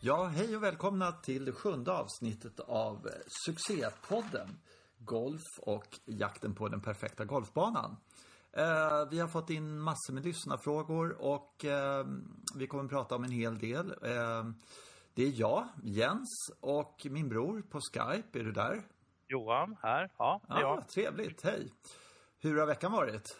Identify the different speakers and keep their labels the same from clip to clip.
Speaker 1: Ja, hej och välkomna till det sjunde avsnittet av succépodden Golf och jakten på den perfekta golfbanan. Eh, vi har fått in massor med lyssnarfrågor och eh, vi kommer att prata om en hel del. Eh, det är jag, Jens, och min bror på Skype. Är du där?
Speaker 2: Johan här. Ja, det är
Speaker 1: Ja,
Speaker 2: jag.
Speaker 1: trevligt. Hej. Hur har veckan varit?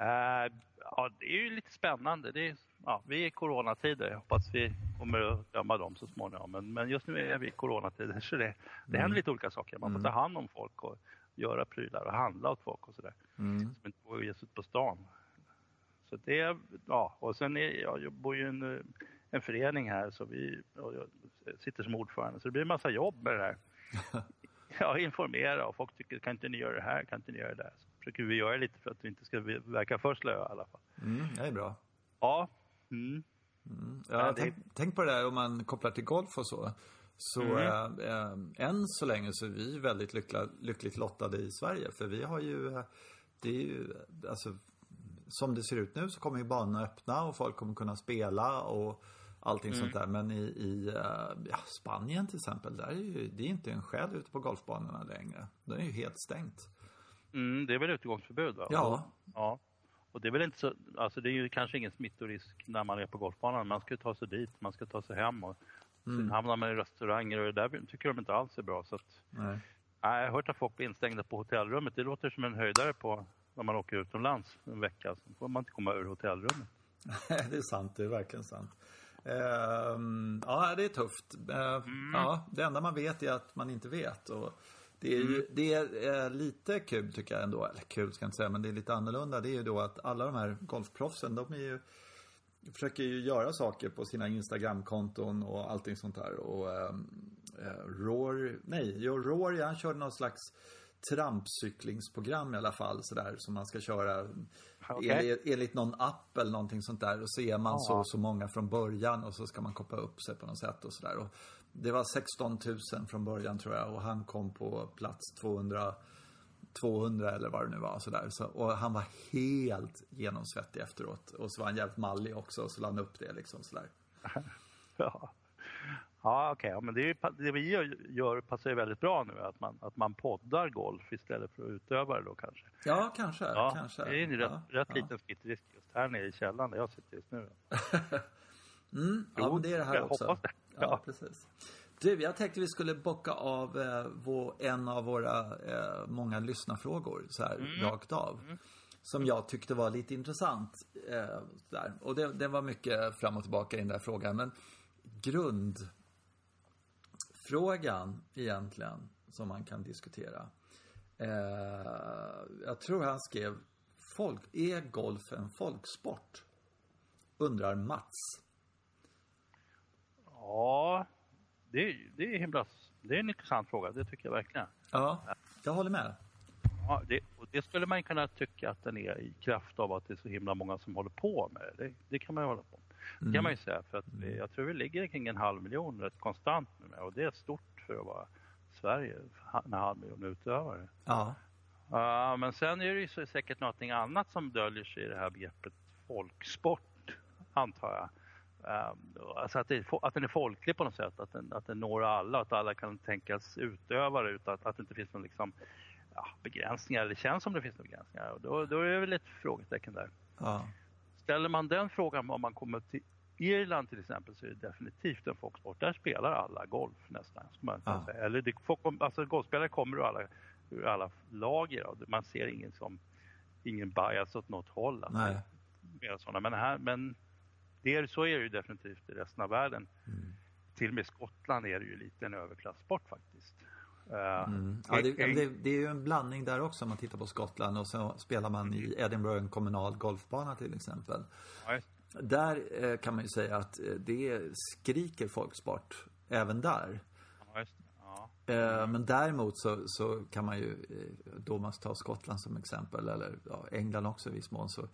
Speaker 2: Eh, ja, det är ju lite spännande. Det är, ja, vi är i coronatider. Jag hoppas vi kommer att glömma dem så småningom. Men, men just nu är vi i coronatider så det, det händer lite olika saker. Man får ta hand om folk och göra prylar och handla åt folk och sådär.
Speaker 1: Mm.
Speaker 2: Som inte vågar ge sig ut på stan. Så det, ja, och sen är jag, jag bor ju i en, en förening här så vi, och jag sitter som ordförande så det blir en massa jobb med det här. Ja, informera och folk tycker kan inte ni göra det här, kan inte ni göra det där. Så försöker vi göra lite för att vi inte ska verka för slöa i alla fall.
Speaker 1: Mm, det är bra.
Speaker 2: Ja, mm.
Speaker 1: Ja,
Speaker 2: Ja, det-
Speaker 1: tänk, tänk på det där om man kopplar till golf och så. Så
Speaker 2: Mm.
Speaker 1: eh, eh, än så länge så är vi väldigt lyckla, lyckligt lottade i Sverige. För vi har ju, eh, det är ju, alltså som det ser ut nu så kommer ju banorna öppna och folk kommer kunna spela och allting
Speaker 2: Mm.
Speaker 1: sånt där. Men i, i eh, ja, Spanien till exempel, där är ju, det är inte en själ ute på golfbanorna längre. Det är ju helt stängt.
Speaker 2: Mm, det är väl utegångsförbud va?
Speaker 1: Ja.
Speaker 2: ja. Och det är väl inte så, alltså det är ju kanske ingen smittorisk när man är på golfbanan. Man ska ju ta sig dit, man ska ta sig hem och sen hamnar man i restauranger och det där tycker de inte alls är bra. Så att,
Speaker 1: Nej.
Speaker 2: nej, jag har hört att folk blir instängda på hotellrummet. Det låter som en höjdare på när man åker utomlands en vecka. Så får man inte komma ur hotellrummet.
Speaker 1: det är sant, det är verkligen sant. Ehm, ja, det är tufft. Ehm, Ja, det enda man vet är att man inte vet. Och det är, ju, det är eh, lite kul tycker jag ändå, eller kul ska jag inte säga, men det är lite annorlunda. Det är ju då att alla de här golfproffsen, de är ju försöker ju göra saker på sina Instagramkonton och allting sånt där. Och um, Rory, nej, jo, Rory han körde någon slags trampcyklingsprogram i alla fall sådär som man ska köra
Speaker 2: Okej.
Speaker 1: enligt, enligt någon app eller någonting sånt där. Och så är man så
Speaker 2: Ja.
Speaker 1: och så många från början och så ska man koppla upp sig på något sätt och sådär. Och Det var 16 000 från början tror jag och han kom på plats 200 200 eller vad det nu var. Sådär. Så, och han var helt genomsvettig efteråt. Och så var han jävligt mallig också och så la han upp det liksom sådär.
Speaker 2: Ja, ja okej. Ja, men det, är, det vi gör, passar ju väldigt bra nu. Att man, att man poddar golf istället för att utöva det då kanske.
Speaker 1: Ja, kanske.
Speaker 2: Ja,
Speaker 1: kanske.
Speaker 2: det är en rätt,
Speaker 1: ja,
Speaker 2: rätt
Speaker 1: ja.
Speaker 2: liten smittrisk just här nere i källaren där jag sitter just nu.
Speaker 1: Mm, ja,
Speaker 2: Jo,
Speaker 1: men det är det här också.
Speaker 2: hoppas det.
Speaker 1: Ja,
Speaker 2: Ja.
Speaker 1: precis. Du, jag tänkte vi skulle bocka av eh, vår, en av våra eh, många lyssnarfrågor så här
Speaker 2: Mm.
Speaker 1: rakt av. Som jag tyckte var lite intressant. Eh, där. Och det, det var mycket fram och tillbaka i den där frågan. Men grundfrågan egentligen som man kan diskutera. Eh, jag tror han skrev folk, är golf en folksport? Undrar Mats.
Speaker 2: Ja, det, är- det är himla... Det är en intressant fråga, det tycker jag verkligen.
Speaker 1: Ja, jag håller med.
Speaker 2: Ja, det, och det skulle man kunna tycka att den är i kraft av att det är så himla många som håller på med det. Det, det kan man ju hålla på med. Det kan man ju säga för att vi, jag tror vi ligger kring en halv miljon rätt konstant nu och det är stort för att vara Sverige, en halv miljon utövare.
Speaker 1: Ja.
Speaker 2: Ja, men sen är det ju så säkert någonting annat som döljer sig i det här begreppet folksport, antar jag. Um, alltså att, det, att den är folklig på något sätt, att den, att den når alla, att alla kan tänkas utöva det utan att, att det inte finns någon liksom, ja, begränsningar, eller känns som det finns några begränsningar. Och Då, då är det väl ett frågetecken där.
Speaker 1: Ja.
Speaker 2: Ställer man den frågan om man kommer till Irland till exempel så är det definitivt en folksport. Där spelar alla golf nästan. Man
Speaker 1: Ja.
Speaker 2: säga. Eller det, folk, alltså golfspelare kommer ur alla, ur alla lager. Och man ser ingen, som, ingen bias åt något håll. Alltså, sådana. Men, här, men det är, så är det ju definitivt i resten av världen.
Speaker 1: Mm.
Speaker 2: Till och med Skottland är det ju lite en överklassport faktiskt. Eh,
Speaker 1: Mm. Ja, det, det, det är ju en blandning där också om man tittar på Skottland och så spelar man i Edinburgh en kommunal golfbana till exempel.
Speaker 2: ja,
Speaker 1: Där eh, kan man ju säga att eh, det skriker folksport även där.
Speaker 2: ja,
Speaker 1: men däremot så, så kan man ju, då man tar Skottland som exempel, eller England också i viss mån, så,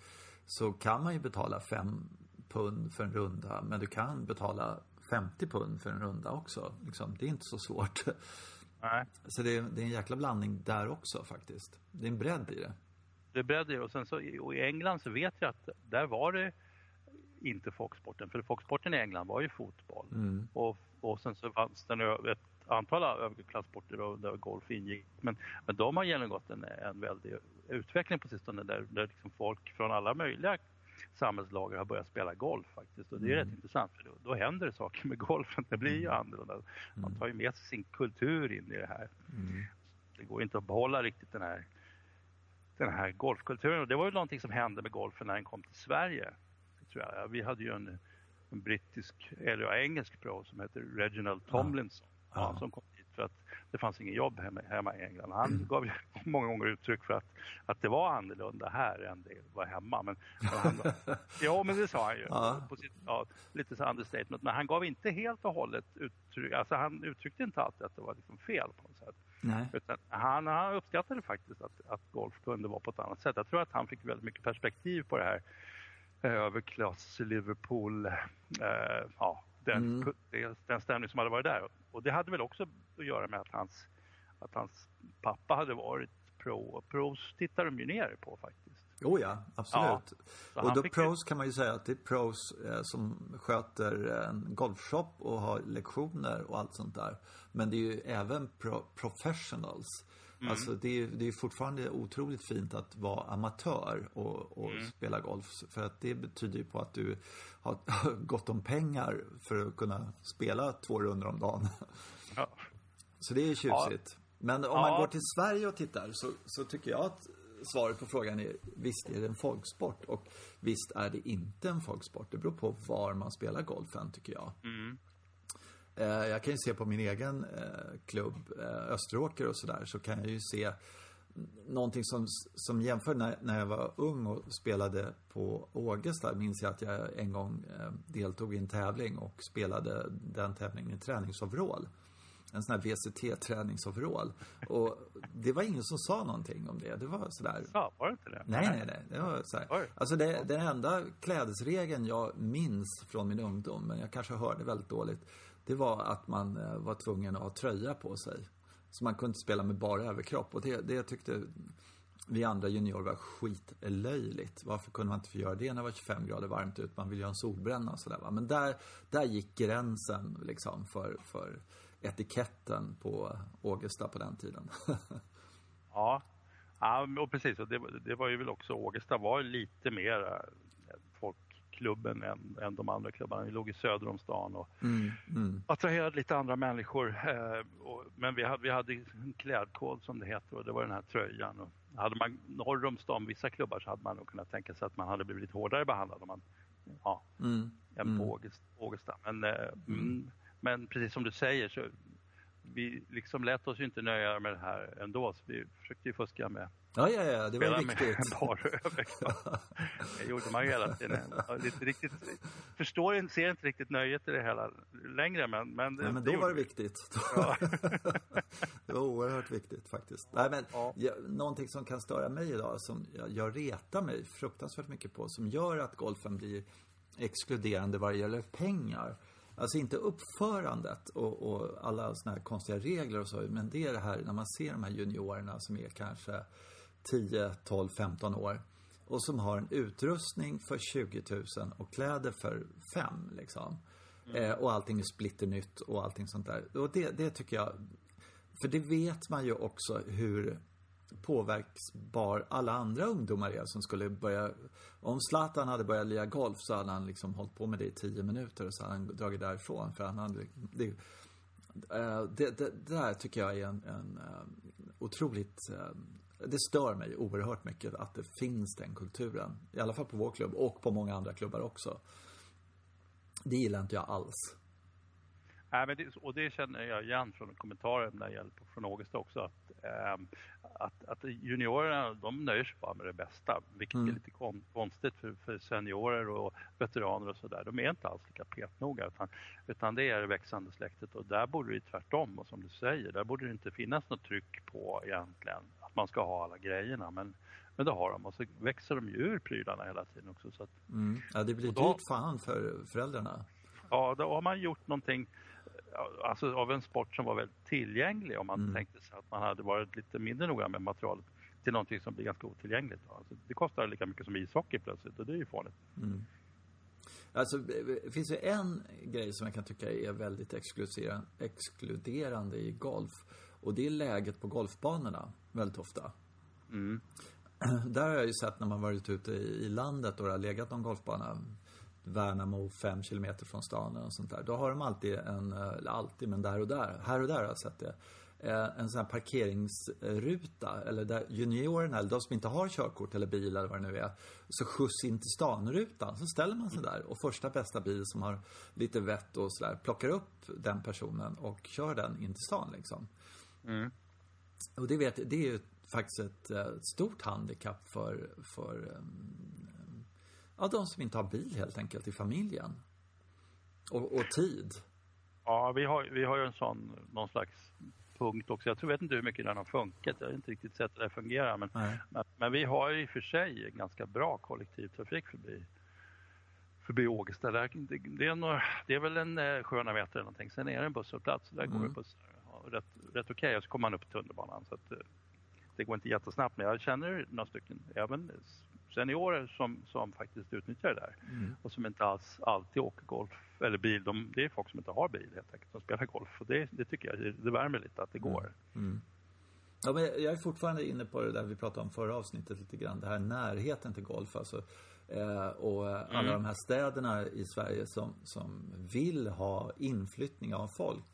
Speaker 1: så kan man ju betala fem pund för en runda, men du kan betala 50 pund för en runda också. Liksom, det är inte så svårt.
Speaker 2: Nej.
Speaker 1: Så det är, det är en jäkla blandning där också faktiskt. Det är en bredd i det.
Speaker 2: det bredde och sen så och i England så vet jag att där var det inte folksporten. För folksporten i England var ju fotboll.
Speaker 1: Mm.
Speaker 2: Och, och sen så fanns det ett antal överklassporter där golf ingick. Men, men de har genomgått en, en väldig utveckling på sistone där, där liksom folk från alla möjliga samhällslager har börjat spela golf faktiskt. Och det är mm. rätt intressant för då, då händer det saker med golfen. Det blir ju mm. annorlunda. Man mm. tar ju med sig sin kultur in i det här. Mm. Det går inte att behålla riktigt den här, den här golfkulturen. Och det var ju någonting som hände med golfen när den kom till Sverige. Tror jag. Vi hade ju en, en brittisk, eller engelsk pro som heter Reginald Tomlinson. Ja. Ja, som kom för att det fanns ingen jobb hemma, hemma i England. Han mm. gav många gånger uttryck för att, att det var annorlunda här än det var hemma. Men, men han, ja, men det sa han ju. Ja. På sitt, ja, lite så understatement. Men han gav inte helt och hållet uttryck. Alltså han uttryckte inte alltid att det var liksom fel på något sätt. Nej. Utan han, han uppskattade faktiskt att, att golf kunde vara på ett annat sätt. Jag tror att han fick väldigt mycket perspektiv på det här eh, överklass Liverpool, eh, ja, den, mm. den stämning som hade varit där. Och det hade väl också att göra med att hans, att hans pappa hade varit pro. Pros tittar de ju ner på faktiskt.
Speaker 1: Oh ja, absolut. Ja, och då pros kan man ju säga att det är pros eh, som sköter en golfshop och har lektioner och allt sånt där. Men det är ju även pro professionals Mm. Alltså det är, det är fortfarande otroligt fint att vara amatör och, och mm. spela golf. För att det betyder ju på att du har gott om pengar för att kunna spela två runder om dagen. Ja. Så det är tjusigt. Ja. Men om ja. man går till Sverige och tittar så, så tycker jag att svaret på frågan är visst är det en folksport och visst är det inte en folksport. Det beror på var man spelar golfen tycker jag. Mm. Eh, jag kan ju se på min egen eh, klubb eh, Österåker och sådär så kan jag ju se någonting som, som jämför när, när jag var ung och spelade på Ågesta minns jag att jag en gång deltog i en tävling och spelade den tävlingen i träningsoverall. En sån här VCT-träningsoverall. Och det var ingen som sa någonting om det. Det var sådär.
Speaker 2: Ja, var det inte det?
Speaker 1: Nej, nej, nej. Det var så här. Alltså det, den enda klädesregeln jag minns från min ungdom, men jag kanske hörde väldigt dåligt det var att man eh, var tvungen att ha tröja på sig. Så man kunde inte spela med bara överkropp. Och det, det tyckte vi andra juniorer var skitlöjligt. Varför kunde man inte få göra det när det var 25 grader varmt ut? Man vill ju ha en solbränna och sådär. Men där, där gick gränsen liksom för, för etiketten på Ågesta på den tiden.
Speaker 2: ja. ja, och precis. Och det, det var ju väl också, Ågesta var lite mer eh, klubben än, än de andra klubbarna. Vi låg i söder om stan och mm, mm. attraherade lite andra människor. Eh, och, men vi hade, vi hade en klädkod som det heter och det var den här tröjan. Och hade man norr om stan, vissa klubbar, så hade man nog kunnat tänka sig att man hade blivit hårdare behandlad om man, ja, mm, än på mm. Ågesta. Men, eh, mm. men precis som du säger så vi liksom lät oss ju inte nöja med det här ändå, så vi försökte ju fuska med
Speaker 1: Ja, ja, ja, det var viktigt.
Speaker 2: det gjorde man ju hela tiden. Lite riktigt, förstår, ser inte riktigt nöjet i det hela längre, men... men,
Speaker 1: Nej, men då det var det viktigt. Ja. det var oerhört viktigt faktiskt. Nej, men ja. jag, någonting som kan störa mig idag, som jag, jag retar mig fruktansvärt mycket på, som gör att golfen blir exkluderande vad det gäller pengar. Alltså inte uppförandet och, och alla såna här konstiga regler och så, men det är det här när man ser de här juniorerna som är kanske 10, 12, 15 år och som har en utrustning för 20 000 och kläder för 5 liksom. Mm. Eh, och allting är splitternytt och allting sånt där. Och det, det tycker jag, för det vet man ju också hur påverksbar alla andra ungdomar är som skulle börja... Om Zlatan hade börjat lira golf så hade han liksom hållit på med det i tio minuter och så hade han dragit därifrån. För han hade... Det, eh, det, det, det där tycker jag är en, en eh, otroligt... Eh, det stör mig oerhört mycket att det finns den kulturen. I alla fall på vår klubb och på många andra klubbar också. Det gillar inte jag alls.
Speaker 2: Nej, men det, och det känner jag igen från kommentaren när jag från Augusta också. Att, eh, att, att, juniorerna de nöjer sig bara med det bästa. Vilket mm. är lite konstigt för, för, seniorer och veteraner och sådär. De är inte alls lika petnoga utan, utan det är det växande släktet. Och där borde det tvärtom. Och som du säger, där borde det inte finnas något tryck på egentligen att man ska ha alla grejerna. Men, men det har de och så växer de ju ur prylarna hela tiden också. Så att,
Speaker 1: mm. Ja, det blir då, dyrt fan för föräldrarna.
Speaker 2: Ja, då har man gjort någonting alltså av en sport som var väldigt tillgänglig om man mm. tänkte sig att man hade varit lite mindre noga med materialet till någonting som blir ganska otillgängligt. Alltså, det kostar lika mycket som ishockey plötsligt och det är ju farligt. Mm.
Speaker 1: Alltså, det finns ju en grej som jag kan tycka är väldigt exkluderande i golf. Och det är läget på golfbanorna, väldigt ofta.
Speaker 2: Mm.
Speaker 1: Där har jag ju sett när man varit ute i landet och det har legat någon golfbana Värnamo fem kilometer från stan och sånt där. Då har de alltid en, eller alltid, men där och där, här och där har jag sett det. Eh, en sån här parkeringsruta, eller där juniorerna, eller de som inte har körkort eller bil eller vad det nu är, så skjuts in till stan-rutan. Så ställer man sig där och första bästa bil som har lite vett och sådär plockar upp den personen och kör den in till stan liksom.
Speaker 2: Mm.
Speaker 1: Och det vet det är ju faktiskt ett, ett eh, stort handikapp för, för um, ja, de som inte har bil helt enkelt i familjen. Och, och tid.
Speaker 2: Ja, vi har, vi har ju en sån, någon slags punkt också. Jag tror, vet inte hur mycket den har funkat. Jag har inte riktigt sett hur det fungerar. Men, men, men, vi har ju i och för sig ganska bra kollektivtrafik förbi, förbi Ågesta. Det, det, är några, det är väl en eh, 700 meter eller någonting. Sen är det en busshållplats. Där mm. går det bussar. rätt, rätt okej. Okay. Och så kommer man upp till tunnelbanan. Så att, eh, det går inte jättesnabbt. Men jag känner några stycken, även seniorer som, som faktiskt utnyttjar det där.
Speaker 1: Mm.
Speaker 2: Och som inte alls alltid åker golf eller bil. De, det är folk som inte har bil helt enkelt som spelar golf. Och det, det tycker jag, det, värmer lite att det
Speaker 1: mm.
Speaker 2: går.
Speaker 1: Mm. Ja, men jag är fortfarande inne på det där vi pratade om förra avsnittet lite grann. Det här närheten till golf. Alltså, eh, och alla mm. de här städerna i Sverige som, som vill ha inflyttning av folk.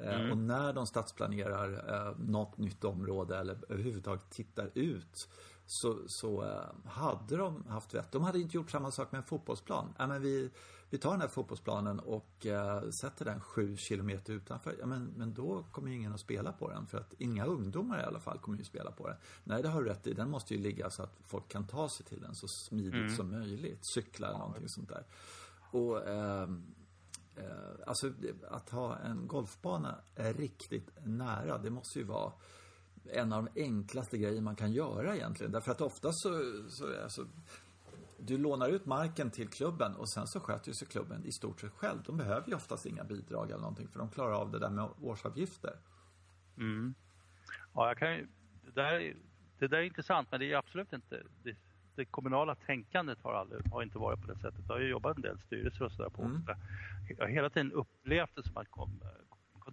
Speaker 1: Eh, mm. Och när de stadsplanerar eh, något nytt område eller överhuvudtaget tittar ut så, så eh, hade de haft vett. De hade inte gjort samma sak med en fotbollsplan. Ja, men vi, vi tar den här fotbollsplanen och uh, sätter den sju kilometer utanför. Ja, men, men då kommer ju ingen att spela på den. För att inga ungdomar i alla fall kommer ju spela på den. Nej, det har du rätt i. Den måste ju ligga så att folk kan ta sig till den så smidigt mm. som möjligt. Cykla eller någonting sånt där. Och uh, uh, alltså att ha en golfbana riktigt nära, det måste ju vara en av de enklaste grejer man kan göra egentligen. Därför att ofta så, så alltså, du lånar ut marken till klubben och sen så sköter sig klubben i stort sett själv. De behöver ju oftast inga bidrag eller någonting för de klarar av det där med årsavgifter.
Speaker 2: Mm. Ja, jag kan ju, det, där, det där är intressant men det är absolut inte, det, det kommunala tänkandet har, aldrig, har inte varit på det sättet. Jag har ju jobbat en del styrelser och sådär på mm. Jag har hela tiden upplevt det som att kom,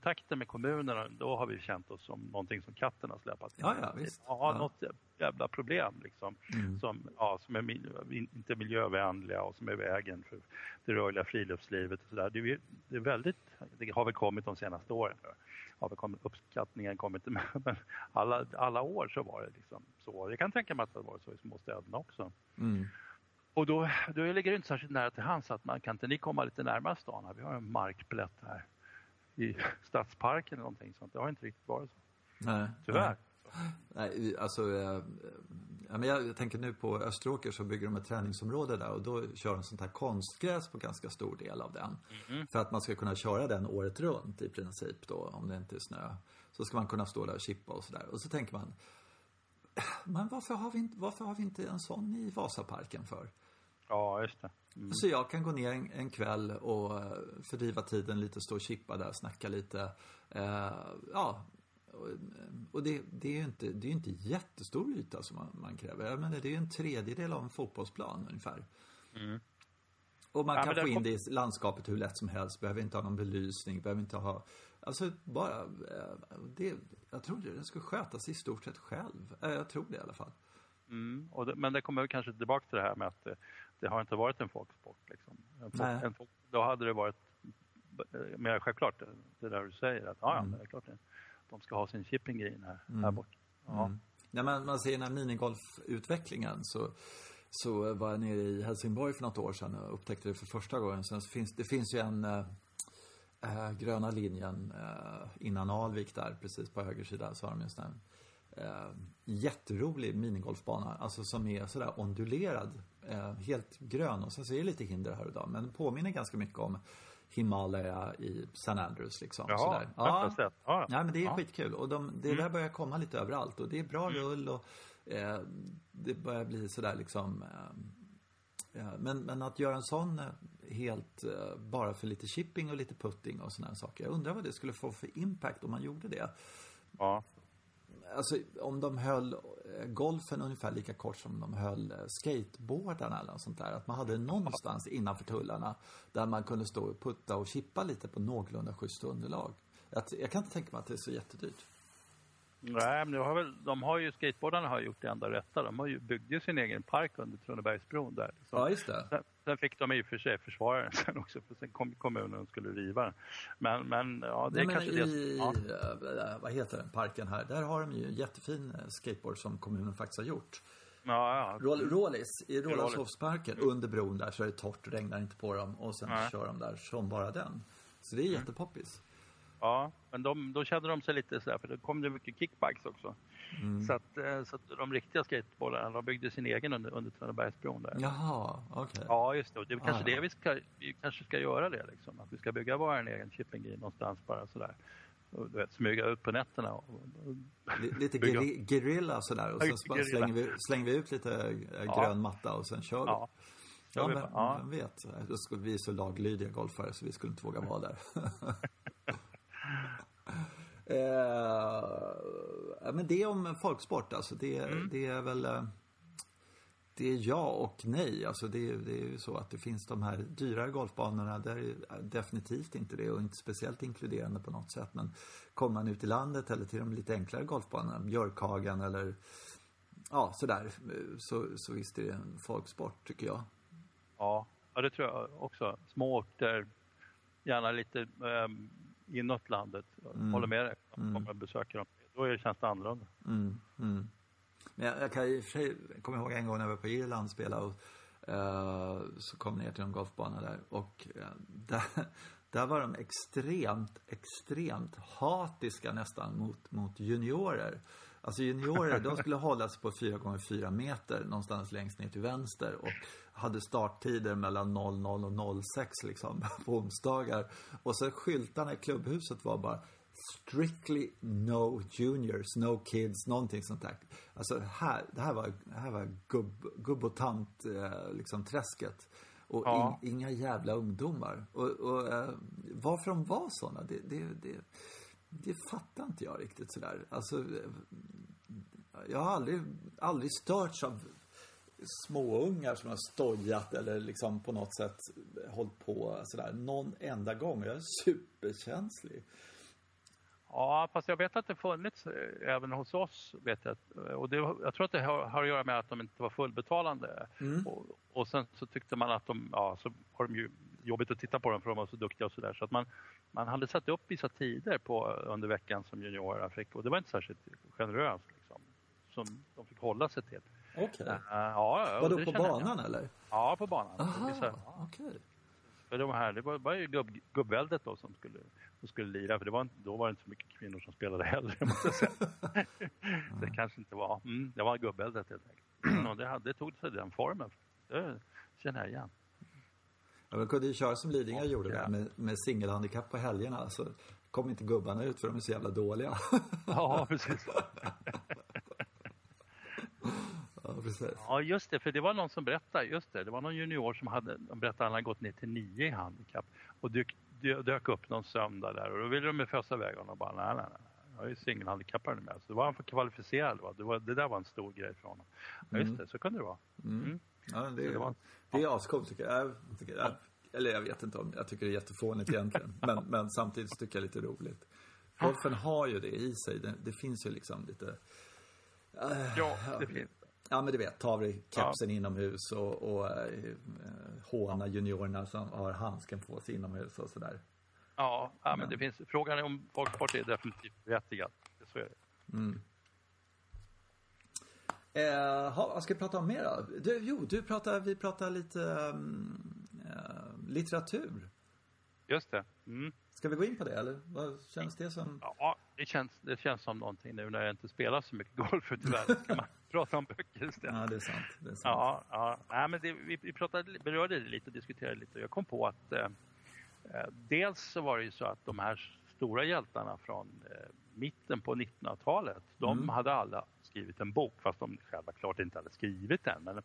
Speaker 2: kontakter med kommunerna, då har vi känt oss som någonting som katten har släpat.
Speaker 1: Ja, ja, visst.
Speaker 2: Ja, ja. något jävla problem liksom. Mm. Som, ja, som är inte miljövänliga och som är vägen för det rörliga friluftslivet och sådär. Det, det är väldigt, det har väl kommit de senaste åren. Har väl kommit, uppskattningen kommit, men alla, alla år så var det liksom så. Jag kan tänka mig att det har varit så i småstäderna också.
Speaker 1: Mm.
Speaker 2: Och då, då ligger det inte särskilt nära till hands att man kan inte ni komma lite närmare stan? Vi har en markplätt här i stadsparken eller någonting sånt. Det har inte riktigt varit så.
Speaker 1: Nej.
Speaker 2: Tyvärr.
Speaker 1: Nej, alltså, eh, jag, jag, tänker nu på Österåker så bygger de ett träningsområde där och då kör de sånt här konstgräs på ganska stor del av den.
Speaker 2: Mm.
Speaker 1: För att man ska kunna köra den året runt i princip då, om det inte är snö. Så ska man kunna stå där och chippa och sådär. Och så tänker man, men varför har, vi inte, varför har vi inte en sån i Vasaparken för?
Speaker 2: Ja, just det.
Speaker 1: Mm. Så jag kan gå ner en, en, kväll och eh, fördriva tiden lite, stå och chippa där, snacka lite. Eh, ja, och, och det, det, är ju inte, det är inte jättestor yta som man, man kräver. Jag menar, det är ju en tredjedel av en fotbollsplan ungefär.
Speaker 2: Mm.
Speaker 1: Och man ja, kan få in det i landskapet hur lätt som helst. Behöver inte ha någon belysning, behöver inte ha... Alltså bara... Eh, det, jag tror det, det ska skötas i stort sett själv. Eh, jag tror det i alla fall.
Speaker 2: Mm, det, men det kommer kanske tillbaka till det här med att det, har inte varit en folksport. Liksom. En folk, en folk, då hade det varit mer självklart det där du säger att ja, mm. det är klart det, de ska ha sin shipping green här, mm. här borta. Ja. Mm.
Speaker 1: Ja, men man ser den här minigolfutvecklingen så, så var jag nere i Helsingborg för något år sedan och upptäckte det för första gången. Sen finns, det finns ju en äh, gröna linjen äh, innan Alvik där, precis på höger sida så har de just en äh, jätterolig minigolfbana, alltså som är sådär ondulerad, helt grön och sen så är det lite hinder här och där, men påminner ganska mycket om Himalaya i San Andrews liksom.
Speaker 2: Jaha,
Speaker 1: sådär.
Speaker 2: Ja, ja.
Speaker 1: ja, men det är ja. skitkul och de, det mm. där börjar komma lite överallt och det är bra mm. rull och eh, det börjar bli sådär liksom eh, men, men att göra en sån eh, helt eh, bara för lite shipping och lite putting och sådana saker. Jag undrar vad det skulle få för impact om man gjorde det.
Speaker 2: Ja.
Speaker 1: Alltså om de höll eh, golfen ungefär lika kort som de höll eh, skateboardarna eller något sånt där. Att man hade någonstans innanför tullarna där man kunde stå och putta och chippa lite på någorlunda schysst underlag. Att, jag kan inte tänka mig att det är så jättedyrt.
Speaker 2: Nej, men det har väl, de har ju, skateboardarna har gjort det enda rätta. De har ju byggde sin egen park under Tranebergsbron där.
Speaker 1: Liksom. Ja, just det.
Speaker 2: Sen, sen, fick de i och för sig försvara den sen också, för sen kom kommunen och skulle riva den. Men, men ja, det är
Speaker 1: Nej,
Speaker 2: kanske
Speaker 1: men
Speaker 2: det.
Speaker 1: I,
Speaker 2: Ja.
Speaker 1: eh, vad heter den, parken här? Där har de ju en jättefin eh, skateboard som kommunen faktiskt har gjort.
Speaker 2: Ja, ja.
Speaker 1: Rål- Rålis, i
Speaker 2: Rålis.
Speaker 1: Rålambshovsparken, under bron där så är det torrt, regnar inte på dem och sen
Speaker 2: Nej.
Speaker 1: kör de där som bara den. Så det är jättepoppis.
Speaker 2: Ja, men de, då kände de sig lite sådär, för det kom det mycket kickbacks också.
Speaker 1: Mm.
Speaker 2: Så, att, eh, så att de riktiga skateboardarna, de byggde sin egen under, under Tranebergsbron där.
Speaker 1: Jaha, okej.
Speaker 2: Ja, just det. Och det är väl kanske
Speaker 1: Ah, ja.
Speaker 2: det vi ska, vi kanske ska göra det liksom. Att vi ska bygga vår egen shipping green någonstans bara sådär. Och, du vet, smyga ut på nätterna. Och, och,
Speaker 1: Li- Lite geri- gerilla sådär och sen bara slänger vi, slänger vi ut lite eh,
Speaker 2: Ja.
Speaker 1: grön matta och sen kör vi.
Speaker 2: ja.
Speaker 1: Ja, men.
Speaker 2: Ja.
Speaker 1: vem vet. Då vi är så laglydiga golfare så vi skulle inte våga vara där. eh, men det om folksport alltså. Det,
Speaker 2: Mm.
Speaker 1: det är väl... eh, Det är ja och nej. Alltså det, det är ju så att det finns de här dyrare golfbanorna. Där är definitivt inte det och inte speciellt inkluderande på något sätt. Men kommer man ut i landet eller till de lite enklare golfbanorna, Björkhagen eller ja, sådär. Så, så visst är det en folksport tycker jag.
Speaker 2: Ja. ja, det tror jag också. Små orter, gärna lite um, inåt landet.
Speaker 1: Mm.
Speaker 2: Håller med dig. De
Speaker 1: Mm.
Speaker 2: kommer och besöker dem. Då är det, känns det annorlunda.
Speaker 1: Mm, mm. Men jag, jag kan i och för sig komma ihåg en gång när jag var på Irland och spelade och eh, så kom ner till en golfbana där och eh, där, där var de extremt, extremt hatiska nästan mot, mot juniorer. Alltså juniorer, de skulle hålla sig på 4 gånger 4 meter någonstans längst ner till vänster och hade starttider mellan 00 och 06 liksom på onsdagar. Och så skyltarna i klubbhuset var bara Strictly no juniors, no kids, någonting sånt där. Alltså här, det här var, det här var gubb, gubb och tant eh, liksom träsket. Och
Speaker 2: Ja.
Speaker 1: in, inga jävla ungdomar. Och, och eh, varför de var sådana, det, det, det, det fattar inte jag riktigt sådär. Alltså, jag har aldrig, aldrig störts av småungar som har stojat eller liksom på något sätt hållit på sådär någon enda gång. Jag är superkänslig.
Speaker 2: Ja, fast jag vet att det funnits eh, även hos oss. Vet jag, och det, jag tror att det har, har att göra med att de inte var fullbetalande.
Speaker 1: Mm.
Speaker 2: Och, och sen så tyckte man att de, ja, så var de ju jobbigt att titta på dem för de var så duktiga och sådär. Så att man, man hade satt upp vissa tider på, under veckan som juniorerna fick och det var inte särskilt generöst liksom. Som de fick hålla sig till.
Speaker 1: Okej.
Speaker 2: Uh, ja, ja,
Speaker 1: Vadå på
Speaker 2: känner jag.
Speaker 1: banan eller?
Speaker 2: Ja, på banan.
Speaker 1: Aha,
Speaker 2: Vissa- ja.
Speaker 1: okej.
Speaker 2: För de här, det var, var ju gubb, gubbväldet då som skulle, som skulle lira. För det var, inte- då var det inte så mycket kvinnor som spelade heller, måste jag säga. det kanske inte var. Mm, det var gubbväldet helt enkelt. Och det, hade- det tog sig den formen. Det känner jag igen.
Speaker 1: Ja, men kunde ju köra som Lidingö gjorde
Speaker 2: Ja.
Speaker 1: där med, med singelhandikapp på helgerna. Så kom inte gubbarna ut för de är så jävla dåliga.
Speaker 2: Ja, precis.
Speaker 1: ja, precis.
Speaker 2: Ja, just det. För det var någon som berättade. Just det. Det var någon junior som hade, de berättade att han hade gått ner till nio i handikapp. Och dök, dö- dök upp någon söndag där. Och då ville de ju fösa iväg honom och bara nej, nej, nej. Jag är ju singelhandikappare nu med. Så då var han för kvalificerad. Va? Det, var, det där var en stor grej för honom. Ja, just det. Så kunde det vara. Mm.
Speaker 1: Ja, det,
Speaker 2: det var-
Speaker 1: det är ascoolt tycker jag. jag, tycker, jag. Eller jag vet inte om, jag tycker det är jättefånigt egentligen. men, men samtidigt tycker jag det är lite roligt. Golfen har ju det i sig. Det, det finns ju liksom lite...
Speaker 2: Ja, det finns.
Speaker 1: Ja men du vet, ta av dig kepsen inomhus och, och eh, håna juniorerna som har handsken på sig inomhus och sådär.
Speaker 2: Ja, ja, men det finns, frågan är om folksport är definitivt berättigad. Så är det.
Speaker 1: Eh, ha, vad ska vi prata om mer då? Du, jo, du pratar, vi pratar lite um, eh, litteratur.
Speaker 2: Just det. Mm.
Speaker 1: Ska vi gå in på det eller? Vad känns det som?
Speaker 2: Ja, det känns, det känns som någonting nu när jag inte spelar så mycket golf ute i världen. Ska man prata om böcker istället.
Speaker 1: Ja, det är sant. Det är sant.
Speaker 2: Ja, ja. Nej, men det, vi, vi pratade, berörde det lite och diskuterade lite. Jag kom på att eh, eh, dels så var det ju så att de här stora hjältarna från eh, mitten på 1900-talet, de
Speaker 1: Mm.
Speaker 2: hade alla skrivit en bok, fast de själva klart inte hade skrivit den. Men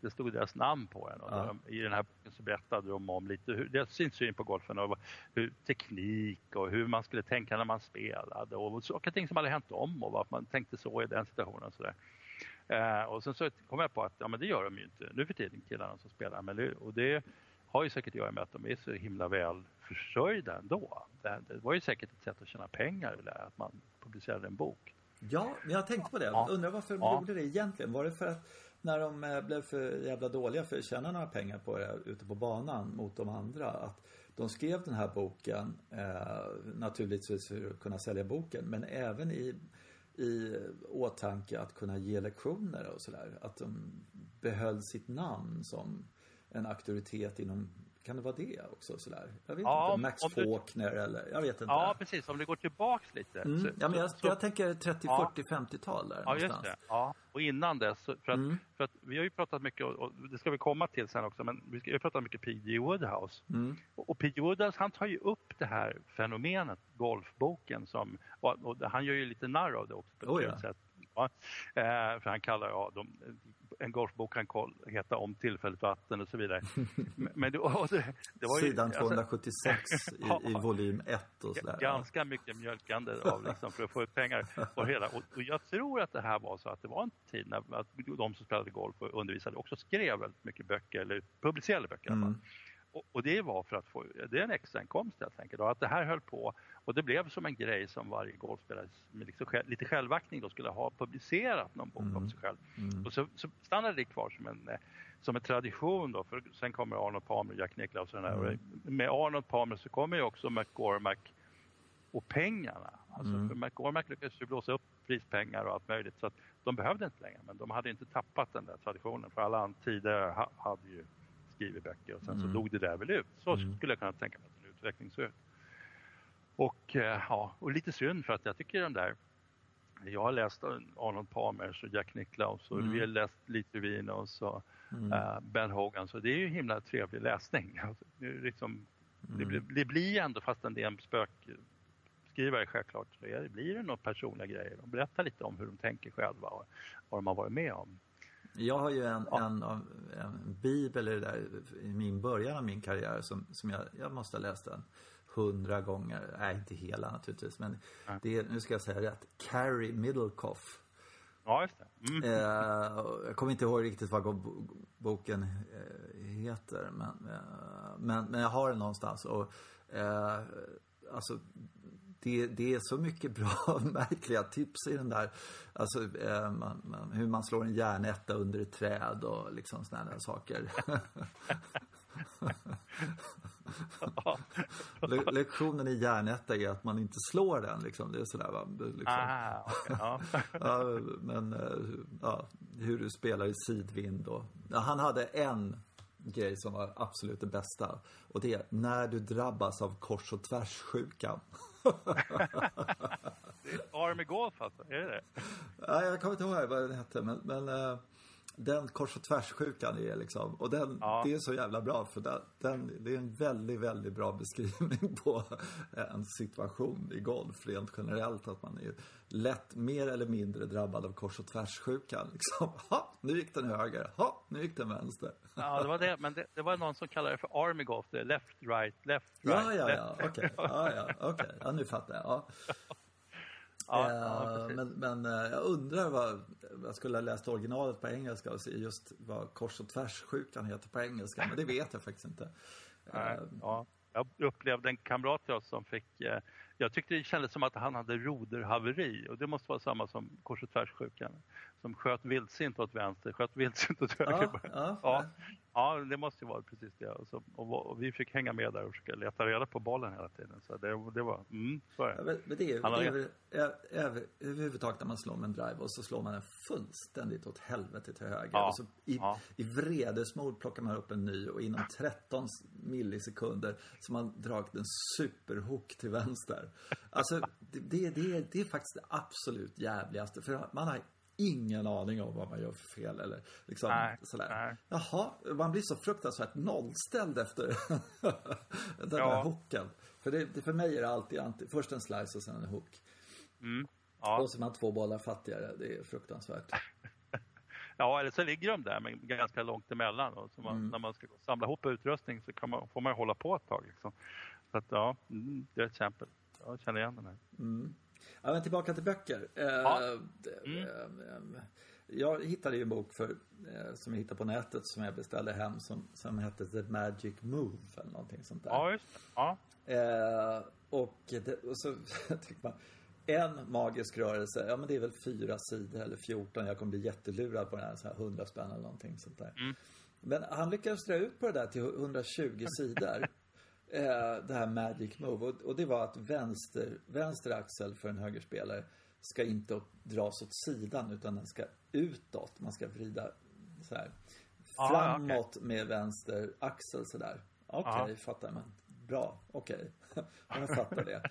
Speaker 2: det stod deras namn på den. Och
Speaker 1: Ja.
Speaker 2: de, I den här boken så berättade de om lite hur, deras syn på golfen och hur teknik och hur man skulle tänka när man spelade och saker och ting som hade hänt om och varför man tänkte så i den situationen. Och så där. Eh, och sen så kom jag på att ja, men det gör de ju inte nu för tiden, killarna som spelar. Men det, och det har ju säkert att göra med att de är så himla väl försörjda ändå. Det, det var ju säkert ett sätt att tjäna pengar, det att man publicerade en bok.
Speaker 1: Ja, men jag tänkte på det. Ja. Undrar varför de ja. gjorde det egentligen. Var det för att när de eh, blev för jävla dåliga för att tjäna några pengar på det ute på banan mot de andra. Att de skrev den här boken eh, naturligtvis för att kunna sälja boken men även i, i åtanke att kunna ge lektioner och sådär. Att de behöll sitt namn som en auktoritet inom kan det vara det också? Sådär? Jag vet ja, inte. Max du... Faulkner eller jag vet inte.
Speaker 2: Ja, precis. Om det går tillbaks lite.
Speaker 1: Mm. Så, ja, men jag, så, jag tänker 30, ja. 40, 50-tal där
Speaker 2: Ja, någonstans. just det. Ja. Och innan dess, för att, mm. för att vi har ju pratat mycket, och det ska vi komma till sen också, men vi har pratat mycket P.G. Woodhouse. Mm. Och, och P.G. Woodhouse, han tar ju upp det här fenomenet, golfboken, som, och, och han gör ju lite narr av det också på ett oh, ja. sätt. Ja, eh, för han kallar ja, de, en golfbok kan heta Om tillfälligt vatten och så vidare.
Speaker 1: Men det, det, det var ju, Sidan 276 alltså, i, i, volym 1 och sådär.
Speaker 2: Ganska mycket mjölkande av liksom, för att få ut pengar och hela. Och, och, jag tror att det här var så att det var en tid när att de som spelade golf och undervisade också skrev väldigt mycket böcker, eller publicerade böcker mm. Och, och, det var för att få, det är en extrainkomst helt enkelt. Och att det här höll på och det blev som en grej som varje golfspelare med liksom, lite självaktning då skulle ha publicerat någon bok mm. om sig själv. Mm. Och så, så stannade det kvar som en, eh, som en tradition då, för sen kommer Arnold Palmer, Jack Nicklaus och den här. Mm. Och med Arnold Palmer så kommer ju också McCormack och pengarna. Alltså, mm. För McCormack lyckades ju blåsa upp prispengar och allt möjligt så att de behövde inte längre men de hade inte tappat den där traditionen för alla tidigare hade ju skrivit böcker och sen mm. så dog det där väl ut. Så mm. skulle jag kunna tänka mig att en utveckling såg ut. Och, eh, ja, och lite synd för att jag tycker de där jag har läst Arnold Palmers och Jack Nicklaus och mm. vi har läst Lite Vinos och mm. uh, Ben Hogan så det är ju himla trevlig läsning. Alltså, det, liksom, mm. det, blir, det blir ändå, fastän det är en spökskrivare självklart, så är, blir det några personliga grejer. De berättar lite om hur de tänker själva och vad de har varit med om.
Speaker 1: Jag har ju en, en, en bibel i, där, i min början av min karriär som, som jag, jag måste ha läst den hundra gånger. Nej, inte hela naturligtvis. Men det är, nu ska jag säga rätt. Carrie Middlecoff.
Speaker 2: Ja, just det. Mm.
Speaker 1: Eh, jag kommer inte ihåg riktigt vad boken eh, heter. Men, eh, men, men, jag har den någonstans. Och, eh, alltså, det, det, är så mycket bra, märkliga tips i den där. Alltså eh, man, man, hur man slår en järnetta under ett träd och liksom sådana där saker. Le lektionen i järnetta är att man inte slår den liksom. Det är sådär va. Liksom.
Speaker 2: Ah, okay, ja.
Speaker 1: ja. men eh, ja, hur du spelar i sidvind och... Han hade en grej som var absolut det bästa. Och det är när du drabbas av kors och tvärssjukan.
Speaker 2: Army Golf alltså, är det det?
Speaker 1: Ja, jag kommer inte ihåg vad den hette men, men uh, den kors och tvärssjukan är liksom, och den, ja. det är så jävla bra för den, den, det är en väldigt, väldigt bra beskrivning på en situation i golf rent generellt. Att man är lätt mer eller mindre drabbad av kors och tvärssjukan. Liksom. Ha, nu gick den höger, ha, nu gick den vänster.
Speaker 2: Ja, det var det, men det, det var någon som kallade det för army golf, det left, right, left,
Speaker 1: right. Ja, ja, ja, okej, okay. ja, ja, okay. ja, nu fattar jag. Ja. Ja, ja, men, men eh, jag undrar vad, jag skulle ha läst originalet på engelska och se just vad kors och tvärssjukan heter på engelska, men det vet jag faktiskt inte.
Speaker 2: Nej, uh, ja. Jag upplevde en kamrat till oss som fick, eh, jag tyckte det kändes som att han hade roderhaveri och det måste vara samma som kors och tvärssjukan. Som sköt vildsint åt vänster, sköt vildsint åt höger. Ja, ja, ja. Ja, det måste ju vara precis det. Och, så, och, och, vi fick hänga med där och försöka leta reda på bollen hela tiden. Så det, det var, mm, så är
Speaker 1: det. Ja, men det är, det är väl, över, överhuvudtaget när man slår med en drive och så slår man den fullständigt åt helvete till höger. Ja, och så i, ja. i vredesmod plockar man upp en ny och inom 13 millisekunder så har man dragit en superhook till vänster. Alltså, det, det, det, det är faktiskt det absolut jävligaste. För man har ingen aning om vad man gör för fel eller liksom nej, sådär. Nej. Jaha, man blir så fruktansvärt nollställd efter den ja. där hooken. För, det, för mig är det alltid anti, först en slice och sen en hook. Mm. Ja. Och så är man två bollar fattigare, det är fruktansvärt.
Speaker 2: ja, eller så ligger de där men ganska långt emellan. Och så man, mm. När man ska samla ihop utrustning så man, får man hålla på ett tag. Liksom. Så att ja, mm, det är ett exempel. Jag känner igen den här.
Speaker 1: Mm. Ja, men tillbaka till böcker. Ja. Eh, mm. jag hittade ju en bok för, eh, som jag hittade på nätet som jag beställde hem som, som hette The Magic Move eller någonting sånt där.
Speaker 2: Ja, just. Ja.
Speaker 1: Eh, och, det, och så tycker man, en magisk rörelse, ja men det är väl fyra sidor eller 14. Jag kommer bli jättelurad på den här, så här 100 spänn eller någonting sånt där.
Speaker 2: Mm.
Speaker 1: Men han lyckades dra ut på det där till 120 sidor. Eh, det här Magic Move. Och, och, det var att vänster, vänster axel för en högerspelare ska inte dras åt sidan utan den ska utåt. Man ska vrida så här. Framåt ah, okay. med vänster axel sådär. Okej, okay, fattar man. Bra, okej. Okay. jag fattar det.